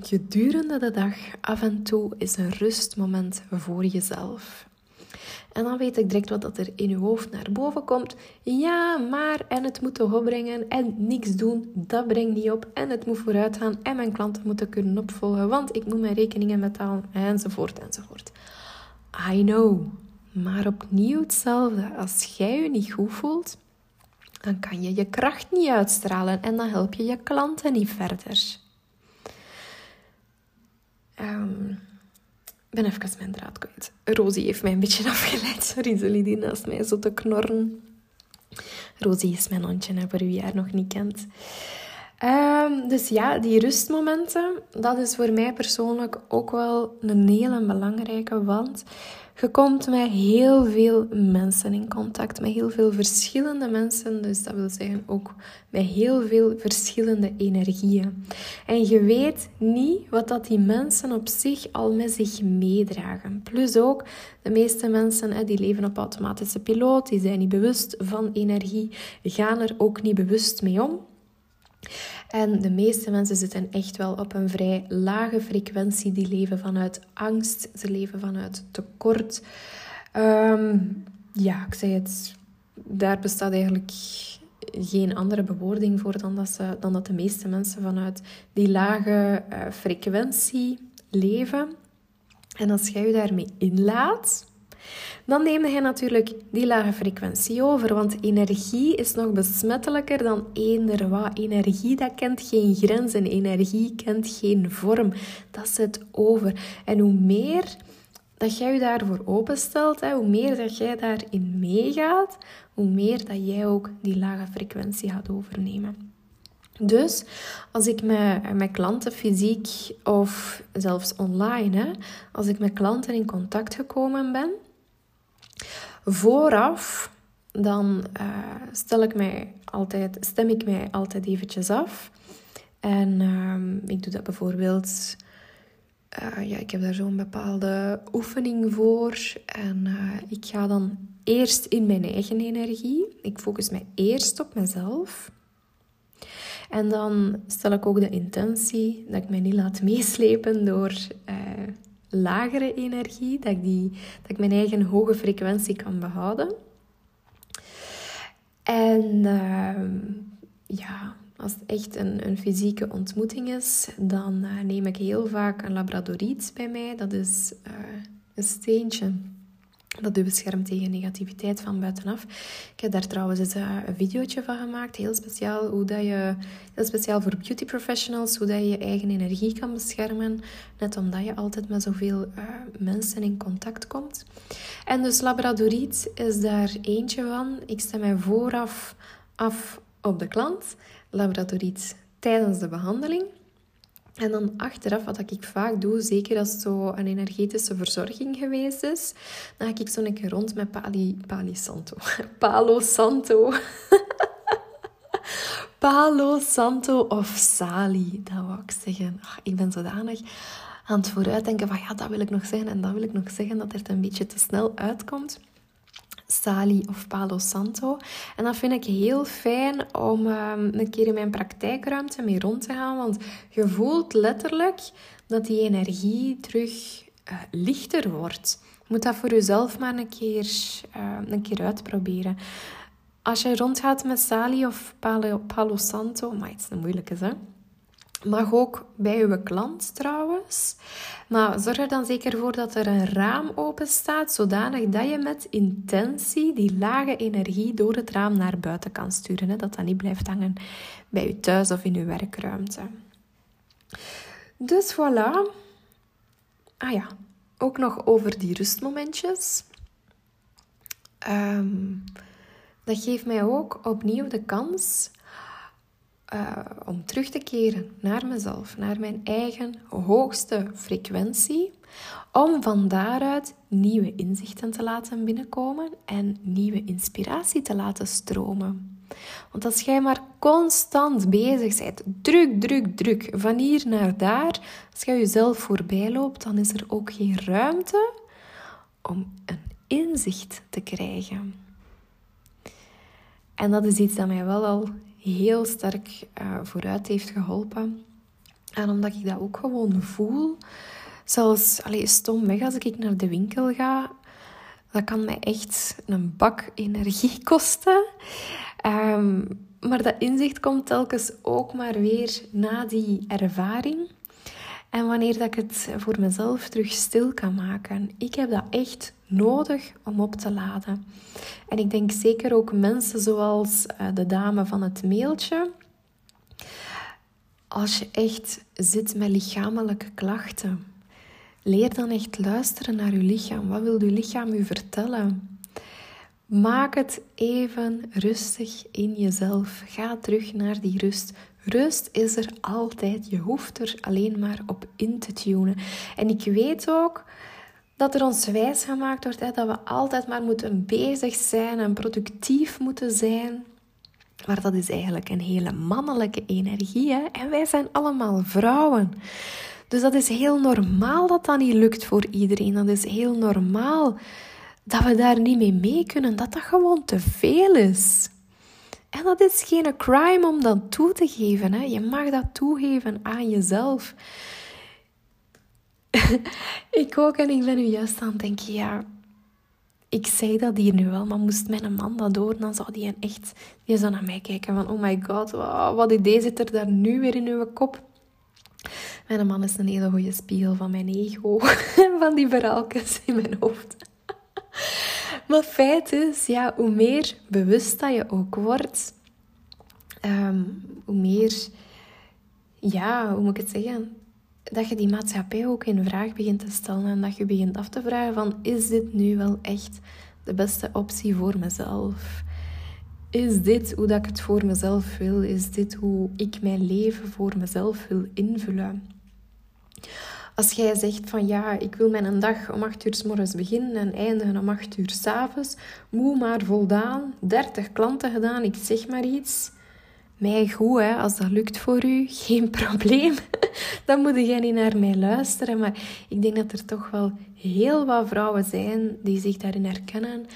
gedurende de dag af en toe eens een rustmoment voor jezelf. En dan weet ik direct wat dat er in je hoofd naar boven komt. Ja, maar en het moet toch opbrengen en niks doen, dat brengt niet op. En het moet vooruit gaan en mijn klanten moeten kunnen opvolgen, want ik moet mijn rekeningen betalen enzovoort enzovoort. I know. Maar opnieuw hetzelfde. Als jij je niet goed voelt, dan kan je je kracht niet uitstralen en dan help je je klanten niet verder. Um, ik ben even mijn draad kwijt. Rosie heeft mij een beetje [LAUGHS] afgeleid. Sorry, zullen die naast mij zo te knorren. Rosie is mijn hondje, voor wie haar nog niet kent. Um, dus ja, die rustmomenten, dat is voor mij persoonlijk ook wel een hele belangrijke. Want je komt met heel veel mensen in contact, met heel veel verschillende mensen. Dus dat wil zeggen ook met heel veel verschillende energieën. En je weet niet wat dat die mensen op zich al met zich meedragen. Plus ook, de meeste mensen die leven op automatische piloot, die zijn niet bewust van energie, gaan er ook niet bewust mee om. En de meeste mensen zitten echt wel op een vrij lage frequentie. Die leven vanuit angst, ze leven vanuit tekort. Ehm, ja, ik zeg het, daar bestaat eigenlijk geen andere bewoording voor dan dat, ze, dan dat de meeste mensen vanuit die lage uh, frequentie leven. En als jij je daarmee inlaat, dan neem je natuurlijk die lage frequentie over. Want energie is nog besmettelijker dan eender wat. Energie dat kent geen grenzen. Energie kent geen vorm. Dat zit over. En hoe meer dat jij je daarvoor openstelt, hoe meer dat jij daarin meegaat, hoe meer dat jij ook die lage frequentie gaat overnemen. Dus als ik met, met klanten fysiek of zelfs online, hè, als ik met klanten in contact gekomen ben, Vooraf dan uh, stel ik mij altijd, stem ik mij altijd eventjes af. En uh, ik doe dat bijvoorbeeld... Uh, ja, ik heb daar zo'n bepaalde oefening voor. En uh, ik ga dan eerst in mijn eigen energie. Ik focus mij eerst op mezelf. En dan stel ik ook de intentie dat ik mij niet laat meeslepen door lagere energie, dat ik, die, dat ik mijn eigen hoge frequentie kan behouden. En ehm, ja, als het echt een, een fysieke ontmoeting is, dan uh, neem ik heel vaak een labradoriet bij mij. Dat is uh, een steentje dat u beschermt tegen negativiteit van buitenaf. Ik heb daar trouwens eh, een videootje van gemaakt. Heel speciaal, hoe dat je, heel speciaal voor beauty professionals. Hoe dat je je eigen energie kan beschermen. Net omdat je altijd met zoveel uh, mensen in contact komt. En dus labradoriet is daar eentje van. Ik stem mij vooraf af op de klant. Labradoriet tijdens de behandeling. En dan achteraf, wat ik vaak doe, zeker als het zo een energetische verzorging geweest is, dan ga ik zo een keer rond met Pali, Pali Santo. [LAUGHS] Palo Santo. [LAUGHS] Palo Santo of Sali, dat wou ik zeggen. Ik ben zodanig aan het vooruitdenken van ja, dat wil ik nog zeggen en dat wil ik nog zeggen, dat het een beetje te snel uitkomt. Sali of Palo Santo. En dat vind ik heel fijn om um, een keer in mijn praktijkruimte mee rond te gaan. Want je voelt letterlijk dat die energie terug uh, lichter wordt. moet dat voor jezelf maar een keer, uh, een keer uitproberen. Als je rondgaat met Sali of Palo, Palo Santo, maar het is een moeilijke, hè? Mag ook bij uw klant trouwens. Maar zorg er dan zeker voor dat er een raam open staat, zodanig dat je met intentie die lage energie door het raam naar buiten kan sturen. Hè? Dat dat niet blijft hangen bij je thuis of in je werkruimte. Dus voilà. Ah ja, ook nog over die rustmomentjes. Ehm, dat geeft mij ook opnieuw de kans uh, om terug te keren naar mezelf, naar mijn eigen hoogste frequentie, om van daaruit nieuwe inzichten te laten binnenkomen en nieuwe inspiratie te laten stromen. Want als jij maar constant bezig bent, druk, druk, druk, van hier naar daar, als je jezelf voorbij loopt, dan is er ook geen ruimte om een inzicht te krijgen. En dat is iets dat mij wel al heel sterk uh, vooruit heeft geholpen. En omdat ik dat ook gewoon voel. Zelfs, allee, stom weg als ik naar de winkel ga. Dat kan mij echt een bak energie [LAUGHS] kosten. Ehm, maar dat inzicht komt telkens ook maar weer na die ervaring. En wanneer dat ik het voor mezelf terug stil kan maken. Ik heb dat echt nodig om op te laden. En ik denk zeker ook mensen zoals eh, de dame van het mailtje. Als je echt zit met lichamelijke klachten, leer dan echt luisteren naar je lichaam. Wat wil je lichaam u vertellen? Maak het even rustig in jezelf. Ga terug naar die rust. Rust is er altijd. Je hoeft er alleen maar op in te tunen. En ik weet ook dat er ons wijs gemaakt wordt hè, dat we altijd maar moeten bezig zijn en productief moeten zijn. Maar dat is eigenlijk een hele mannelijke energie. En wij zijn allemaal vrouwen. Dus dat is heel normaal dat dat niet lukt voor iedereen. Dat is heel normaal dat we daar niet mee mee kunnen. Dat dat gewoon te veel is. En dat is geen crime om dat toe te geven. Hè? Je mag dat toegeven aan jezelf. [LAUGHS] ik ook en ik ben nu juist aan het denken, ja, ik zei dat hier nu wel, maar moest mijn man dat door, dan zou die echt, die zou naar mij kijken van, oh my god, wat idee zit er daar nu weer in uw kop? Mijn man is een hele goede spiegel van mijn ego, [LAUGHS] van die verhaaltjes in mijn hoofd. Maar feit is, ja, hoe meer bewust dat je ook wordt, ehm, hoe meer, ja, hoe moet ik het zeggen? Dat je die maatschappij ook in vraag begint te stellen en dat je begint af te vragen van, is dit nu wel echt de beste optie voor mezelf? Is dit hoe dat ik het voor mezelf wil? Is dit hoe ik mijn leven voor mezelf wil invullen? Als jij zegt van ja, ik wil mijn dag om 8 uur s morgens beginnen en eindigen om 8 uur s avonds, moe maar voldaan, 30 klanten gedaan, ik zeg maar iets. Mij goed, hè, als dat lukt voor u, [LAUGHS] geen probleem. [LAUGHS] Dan moet jij niet naar mij luisteren. Maar ik denk dat er toch wel heel wat vrouwen zijn die zich daarin herkennen.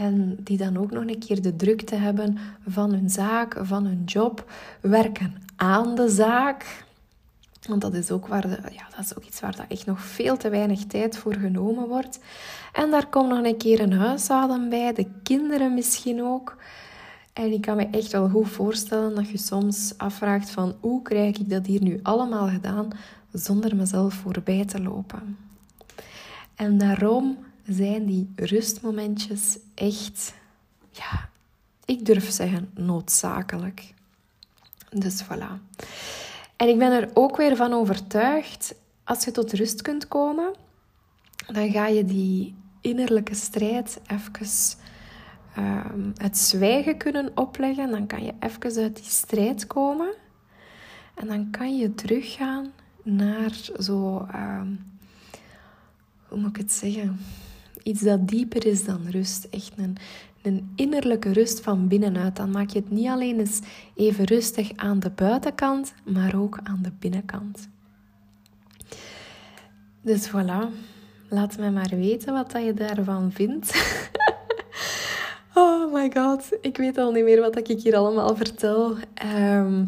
En die dan ook nog een keer de drukte hebben van hun zaak, van hun job, werken aan de zaak. Want dat is ook, waar ja, dat is ook iets waar dat echt nog veel te weinig tijd voor genomen wordt. En daar komt nog een keer een huishouden bij, de kinderen misschien ook. En ik kan me echt wel goed voorstellen dat je soms afvraagt van hoe krijg ik dat hier nu allemaal gedaan zonder mezelf voorbij te lopen. En daarom zijn die rustmomentjes echt, ja, ik durf zeggen noodzakelijk. Dus voilà. En ik ben er ook weer van overtuigd, als je tot rust kunt komen, dan ga je die innerlijke strijd even um, het zwijgen kunnen opleggen. Dan kan je even uit die strijd komen. En dan kan je teruggaan naar zo, ehm, hoe moet ik het zeggen? Iets dat dieper is dan rust. Echt een, een innerlijke rust van binnenuit. Dan maak je het niet alleen eens even rustig aan de buitenkant, maar ook aan de binnenkant. Dus voilà, laat me maar weten wat je daarvan vindt. [LAUGHS] oh my god, ik weet al niet meer wat ik hier allemaal vertel. Ehm,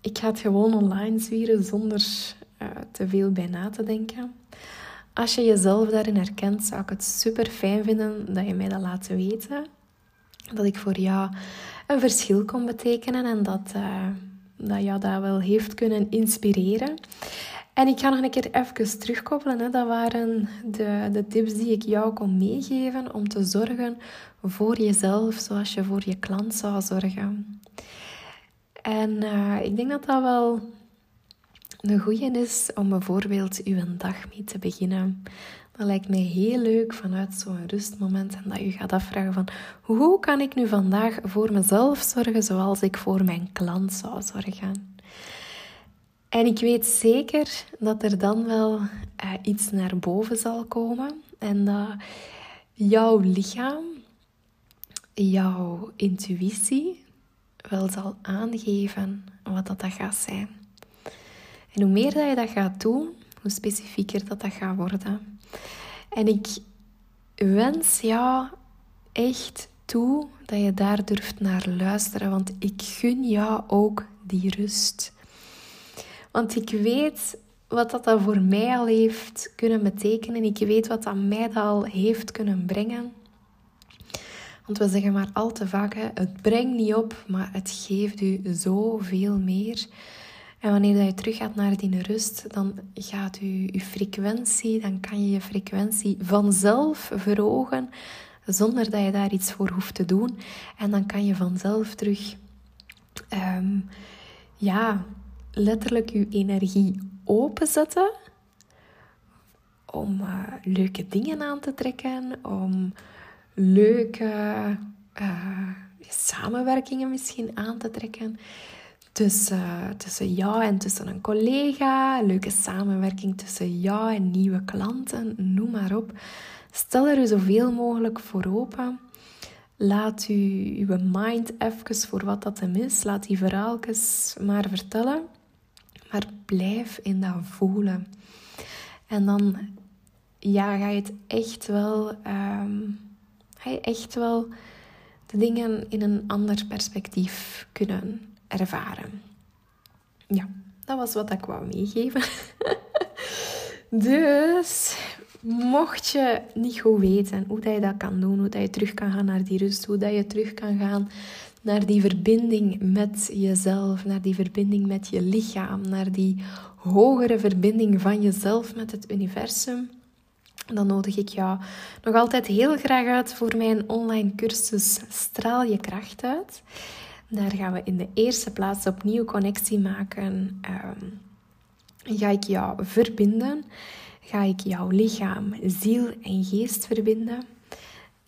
ik ga het gewoon online zwieren zonder uh, te veel bij na te denken. als je jezelf daarin herkent, zou ik het super fijn vinden dat je mij dat laat weten. Dat ik voor jou een verschil kon betekenen en dat, uh, dat jou dat wel heeft kunnen inspireren. En ik ga nog een keer even terugkoppelen. Hè. Dat waren de, de tips die ik jou kon meegeven om te zorgen voor jezelf zoals je voor je klant zou zorgen. En uh, ik denk dat dat wel een goede is om bijvoorbeeld uw dag mee te beginnen. Dat lijkt mij heel leuk vanuit zo'n rustmoment en dat je gaat afvragen van hoe kan ik nu vandaag voor mezelf zorgen zoals ik voor mijn klant zou zorgen. En ik weet zeker dat er dan wel uh, iets naar boven zal komen en dat jouw lichaam, jouw intuïtie wel zal aangeven wat dat, dat gaat zijn. En hoe meer dat je dat gaat doen, hoe specifieker dat dat gaat worden. En ik wens jou echt toe dat je daar durft naar luisteren, want ik gun jou ook die rust. Want ik weet wat dat, voor mij al heeft kunnen betekenen. Ik weet wat dat mij al heeft kunnen brengen. Want we zeggen maar al te vaak, het brengt niet op, maar het geeft u zoveel meer. En wanneer je terug gaat naar die rust, dan gaat u, uw frequentie, dan kan je je frequentie vanzelf verhogen, zonder dat je daar iets voor hoeft te doen. En dan kan je vanzelf terug, um, ja, letterlijk uw energie openzetten om uh, leuke dingen aan te trekken, om leuke uh, samenwerkingen misschien aan te trekken. Tussen, tussen jou en tussen een collega, leuke samenwerking tussen jou en nieuwe klanten, noem maar op. Stel er zoveel mogelijk voor open. Laat u, uw mind even voor wat dat hem is. Laat die verhaaltjes maar vertellen. Maar blijf in dat voelen. En dan ja, ga je het echt wel um, ga je echt wel de dingen in een ander perspectief kunnen ervaren. Ja, dat was wat ik wou meegeven. [LAUGHS] dus, mocht je niet goed weten hoe dat je dat kan doen, hoe dat je terug kan gaan naar die rust, hoe dat je terug kan gaan naar die verbinding met jezelf, naar die verbinding met je lichaam, naar die hogere verbinding van jezelf met het universum, dan nodig ik jou nog altijd heel graag uit voor mijn online cursus Straal je kracht uit. Daar gaan we in de eerste plaats opnieuw connectie maken. Um, ga ik jou verbinden. Ga ik jouw lichaam, ziel en geest verbinden.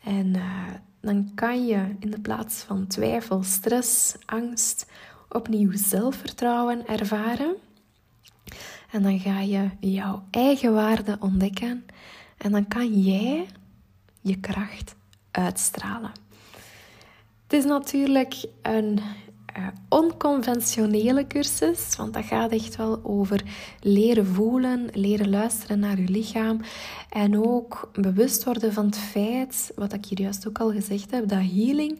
En uh, dan kan je in de plaats van twijfel, stress, angst opnieuw zelfvertrouwen ervaren. En dan ga je jouw eigen waarde ontdekken en dan kan jij je kracht uitstralen. Het is natuurlijk een uh, onconventionele cursus, want dat gaat echt wel over leren voelen, leren luisteren naar je lichaam en ook bewust worden van het feit, wat ik hier juist ook al gezegd heb, dat healing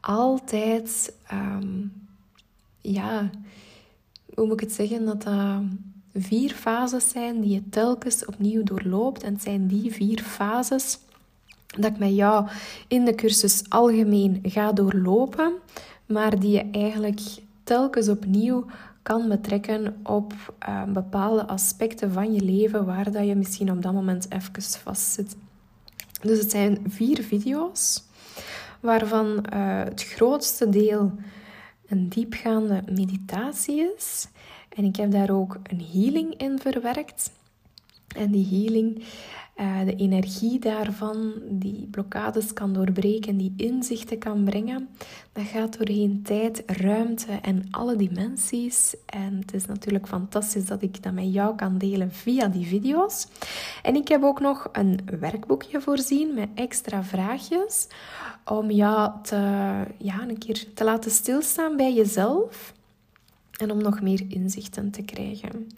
altijd, um, ja, hoe moet ik het zeggen, dat dat vier fases zijn die je telkens opnieuw doorloopt. En het zijn die vier fases dat ik met jou in de cursus algemeen ga doorlopen, maar die je eigenlijk telkens opnieuw kan betrekken op uh, bepaalde aspecten van je leven waar dat je misschien op dat moment even vastzit. Dus het zijn vier video's, waarvan uh, het grootste deel een diepgaande meditatie is. En ik heb daar ook een healing in verwerkt. En die healing, uh, de energie daarvan, die blokkades kan doorbreken, die inzichten kan brengen, dat gaat doorheen tijd, ruimte en alle dimensies. En het is natuurlijk fantastisch dat ik dat met jou kan delen via die video's. En ik heb ook nog een werkboekje voorzien met extra vraagjes om jou te, ja, een keer te laten stilstaan bij jezelf en om nog meer inzichten te krijgen.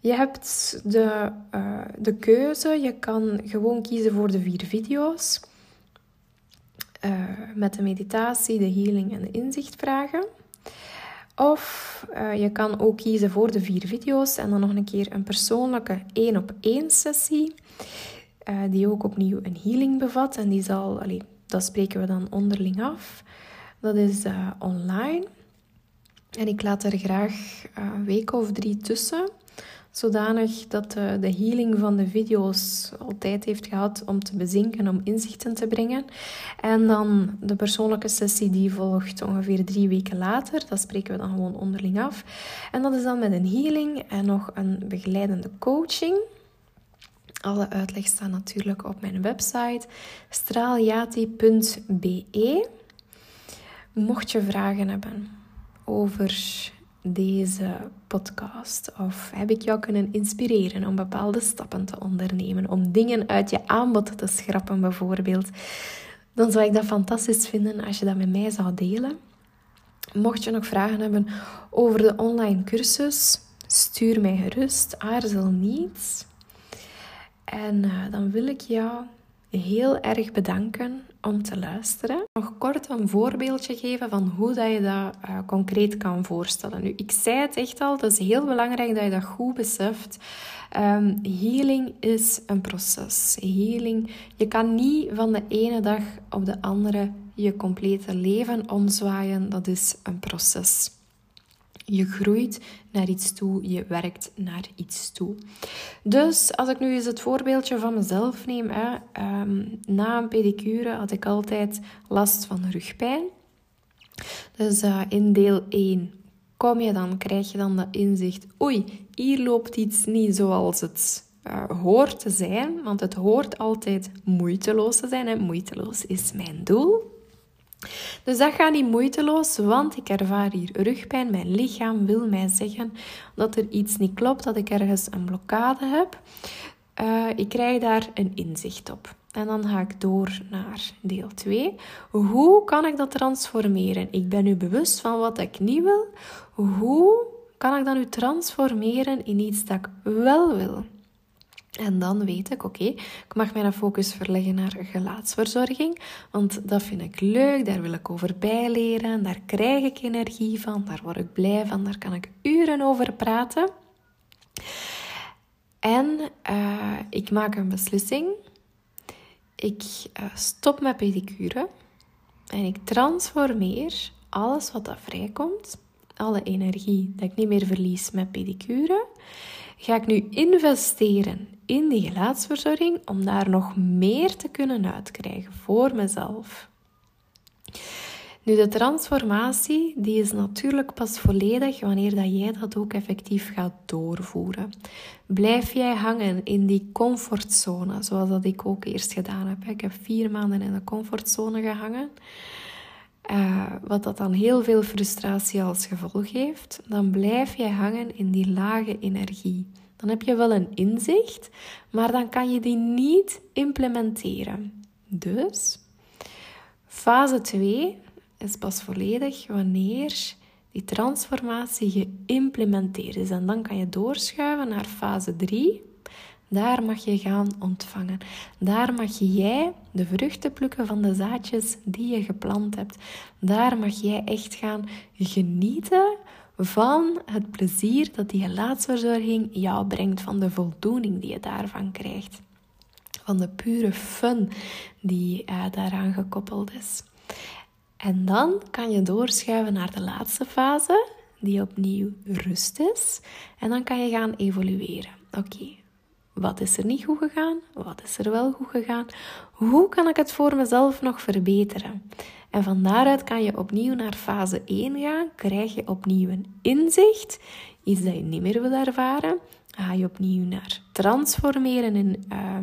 Je hebt de, uh, de keuze, je kan gewoon kiezen voor de vier video's. Uh, met de meditatie, de healing en de inzichtvragen. Of uh, je kan ook kiezen voor de vier video's en dan nog een keer een persoonlijke één op één sessie. Die ook opnieuw een healing bevat. En die zal, dat spreken we dan onderling af. Dat is online. En ik laat er graag een week of drie tussen. Zodanig dat de, de healing van de video's al tijd heeft gehad om te bezinken, om inzichten te brengen. En dan de persoonlijke sessie die volgt ongeveer drie weken later. Dat spreken we dan gewoon onderling af. En dat is dan met een healing en nog een begeleidende coaching. Alle uitleg staat natuurlijk op mijn website straaljati.be. Mocht je vragen hebben over deze podcast? Of heb ik jou kunnen inspireren om bepaalde stappen te ondernemen, om dingen uit je aanbod te schrappen bijvoorbeeld? Dan zou ik dat fantastisch vinden als je dat met mij zou delen. Mocht je nog vragen hebben over de online cursus, stuur mij gerust, aarzel niet. En uh, dan wil ik jou heel erg bedanken om te luisteren. Nog kort een voorbeeldje geven van hoe dat je dat uh, concreet kan voorstellen. Nu, ik zei het echt al, het is heel belangrijk dat je dat goed beseft. Um, healing is een proces. Healing, je kan niet van de ene dag op de andere je complete leven omzwaaien. Dat is een proces. Je groeit naar iets toe, je werkt naar iets toe. Dus als ik nu eens het voorbeeldje van mezelf neem, hè, ehm, na een pedicure had ik altijd last van rugpijn. Dus uh, in deel 1 kom je dan, krijg je dan dat inzicht, oei, hier loopt iets niet zoals het uh, hoort te zijn, want het hoort altijd moeiteloos te zijn. En moeiteloos is mijn doel. Dus dat gaat niet moeiteloos, want ik ervaar hier rugpijn. Mijn lichaam wil mij zeggen dat er iets niet klopt, dat ik ergens een blokkade heb. Uh, ik krijg daar een inzicht op. En dan ga ik door naar deel 2. Hoe kan ik dat transformeren? Ik ben nu bewust van wat ik niet wil. Hoe kan ik dat nu transformeren in iets dat ik wel wil? En dan weet ik, oké, ik mag mijn focus verleggen naar gelaatsverzorging, want dat vind ik leuk, daar wil ik over bijleren, daar krijg ik energie van, daar word ik blij van, daar kan ik uren over praten. En uh, ik maak een beslissing. Ik uh, stop met pedicure en ik transformeer alles wat er vrijkomt, alle energie dat ik niet meer verlies met pedicure, ga ik nu investeren in die gelaatsverzorging om daar nog meer te kunnen uitkrijgen voor mezelf. Nu, de transformatie die is natuurlijk pas volledig wanneer dat jij dat ook effectief gaat doorvoeren. Blijf jij hangen in die comfortzone, zoals dat ik ook eerst gedaan heb. Ik heb vier maanden in de comfortzone gehangen. Uh, wat dat dan heel veel frustratie als gevolg heeft, dan blijf jij hangen in die lage energie. Dan heb je wel een inzicht, maar dan kan je die niet implementeren. Dus fase 2 is pas volledig wanneer die transformatie geïmplementeerd is. En dan kan je doorschuiven naar fase 3. Daar mag je gaan ontvangen. Daar mag jij de vruchten plukken van de zaadjes die je geplant hebt. Daar mag jij echt gaan genieten van het plezier dat die gelaatsverzorging jou brengt, van de voldoening die je daarvan krijgt, van de pure fun die uh, daaraan gekoppeld is. En dan kan je doorschuiven naar de laatste fase, die opnieuw rust is. En dan kan je gaan evolueren. Oké, wat is er niet goed gegaan? Wat is er wel goed gegaan? Hoe kan ik het voor mezelf nog verbeteren? En van daaruit kan je opnieuw naar fase 1 gaan, krijg je opnieuw een inzicht, iets dat je niet meer wil ervaren. ga je opnieuw naar transformeren in uh,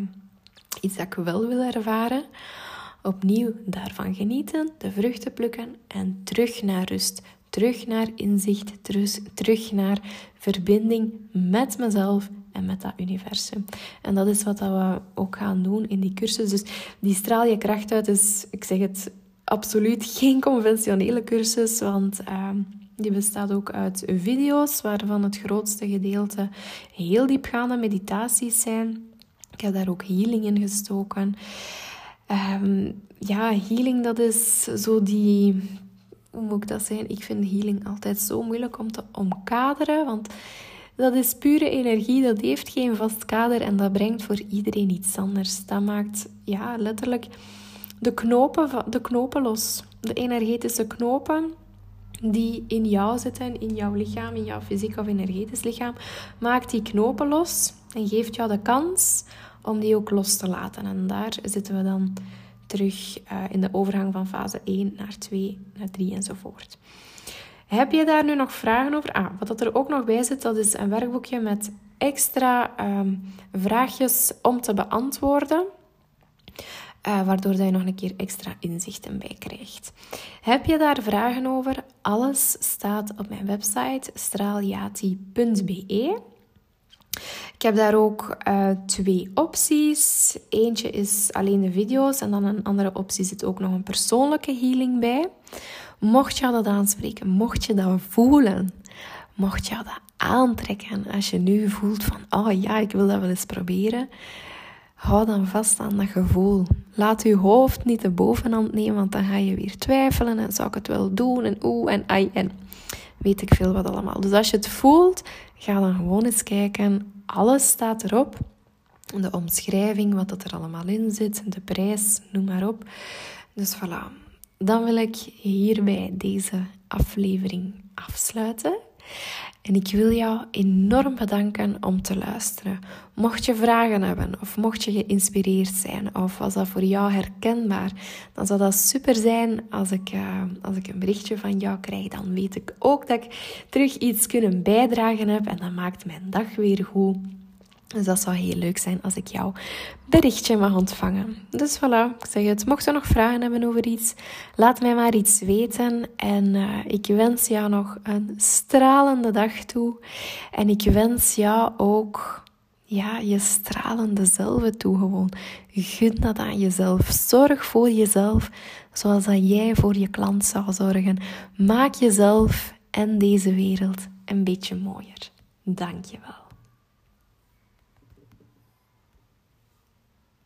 iets dat ik wel wil ervaren. Opnieuw daarvan genieten, de vruchten plukken en terug naar rust. Terug naar inzicht, terug, terug naar verbinding met mezelf en met dat universum. En dat is wat we ook gaan doen in die cursus. Dus die straal je kracht uit is, ik zeg het, absoluut geen conventionele cursus, want uh, die bestaat ook uit video's, waarvan het grootste gedeelte heel diepgaande meditaties zijn. Ik heb daar ook healing in gestoken. Um, ja, healing dat is zo die hoe moet ik dat zeggen? Ik vind healing altijd zo moeilijk om te omkaderen, want dat is pure energie, dat heeft geen vast kader en dat brengt voor iedereen iets anders. Dat maakt ja, letterlijk de knopen, de knopen los. De energetische knopen die in jou zitten, in jouw lichaam, in jouw fysiek of energetisch lichaam, maakt die knopen los en geeft jou de kans om die ook los te laten. En daar zitten we dan terug uh, in de overgang van fase 1 naar 2, naar 3 enzovoort. Heb je daar nu nog vragen over? Ah, wat er ook nog bij zit, dat is een werkboekje met extra um, vraagjes om te beantwoorden. Uh, waardoor je nog een keer extra inzichten bij krijgt. Heb je daar vragen over? Alles staat op mijn website straaljati.be. Ik heb daar ook uh, twee opties. Eentje is alleen de video's en dan een andere optie zit ook nog een persoonlijke healing bij. Mocht je dat aanspreken, mocht je dat voelen, mocht je dat aantrekken, als je nu voelt van, oh ja, ik wil dat wel eens proberen, hou dan vast aan dat gevoel. Laat je hoofd niet de bovenhand nemen, want dan ga je weer twijfelen en zou ik het wel doen en oeh en ai en weet ik veel wat allemaal. Dus als je het voelt, ga dan gewoon eens kijken. Alles staat erop. De omschrijving, wat dat er allemaal in zit, de prijs, noem maar op. Dus voilà. Dan wil ik hierbij deze aflevering afsluiten. En ik wil jou enorm bedanken om te luisteren. Mocht je vragen hebben of mocht je geïnspireerd zijn of was dat voor jou herkenbaar, dan zou dat super zijn als ik, uh, als ik een berichtje van jou krijg. Dan weet ik ook dat ik terug iets kunnen bijdragen heb en dat maakt mijn dag weer goed. Dus dat zou heel leuk zijn als ik jouw berichtje mag ontvangen. Dus voilà, ik zeg het. Mocht je nog vragen hebben over iets, laat mij maar iets weten. En uh, ik wens jou nog een stralende dag toe. En ik wens jou ook ja, je stralende zelf toe gewoon. Gun dat aan jezelf. Zorg voor jezelf zoals dat jij voor je klant zou zorgen. Maak jezelf en deze wereld een beetje mooier. Dank je wel.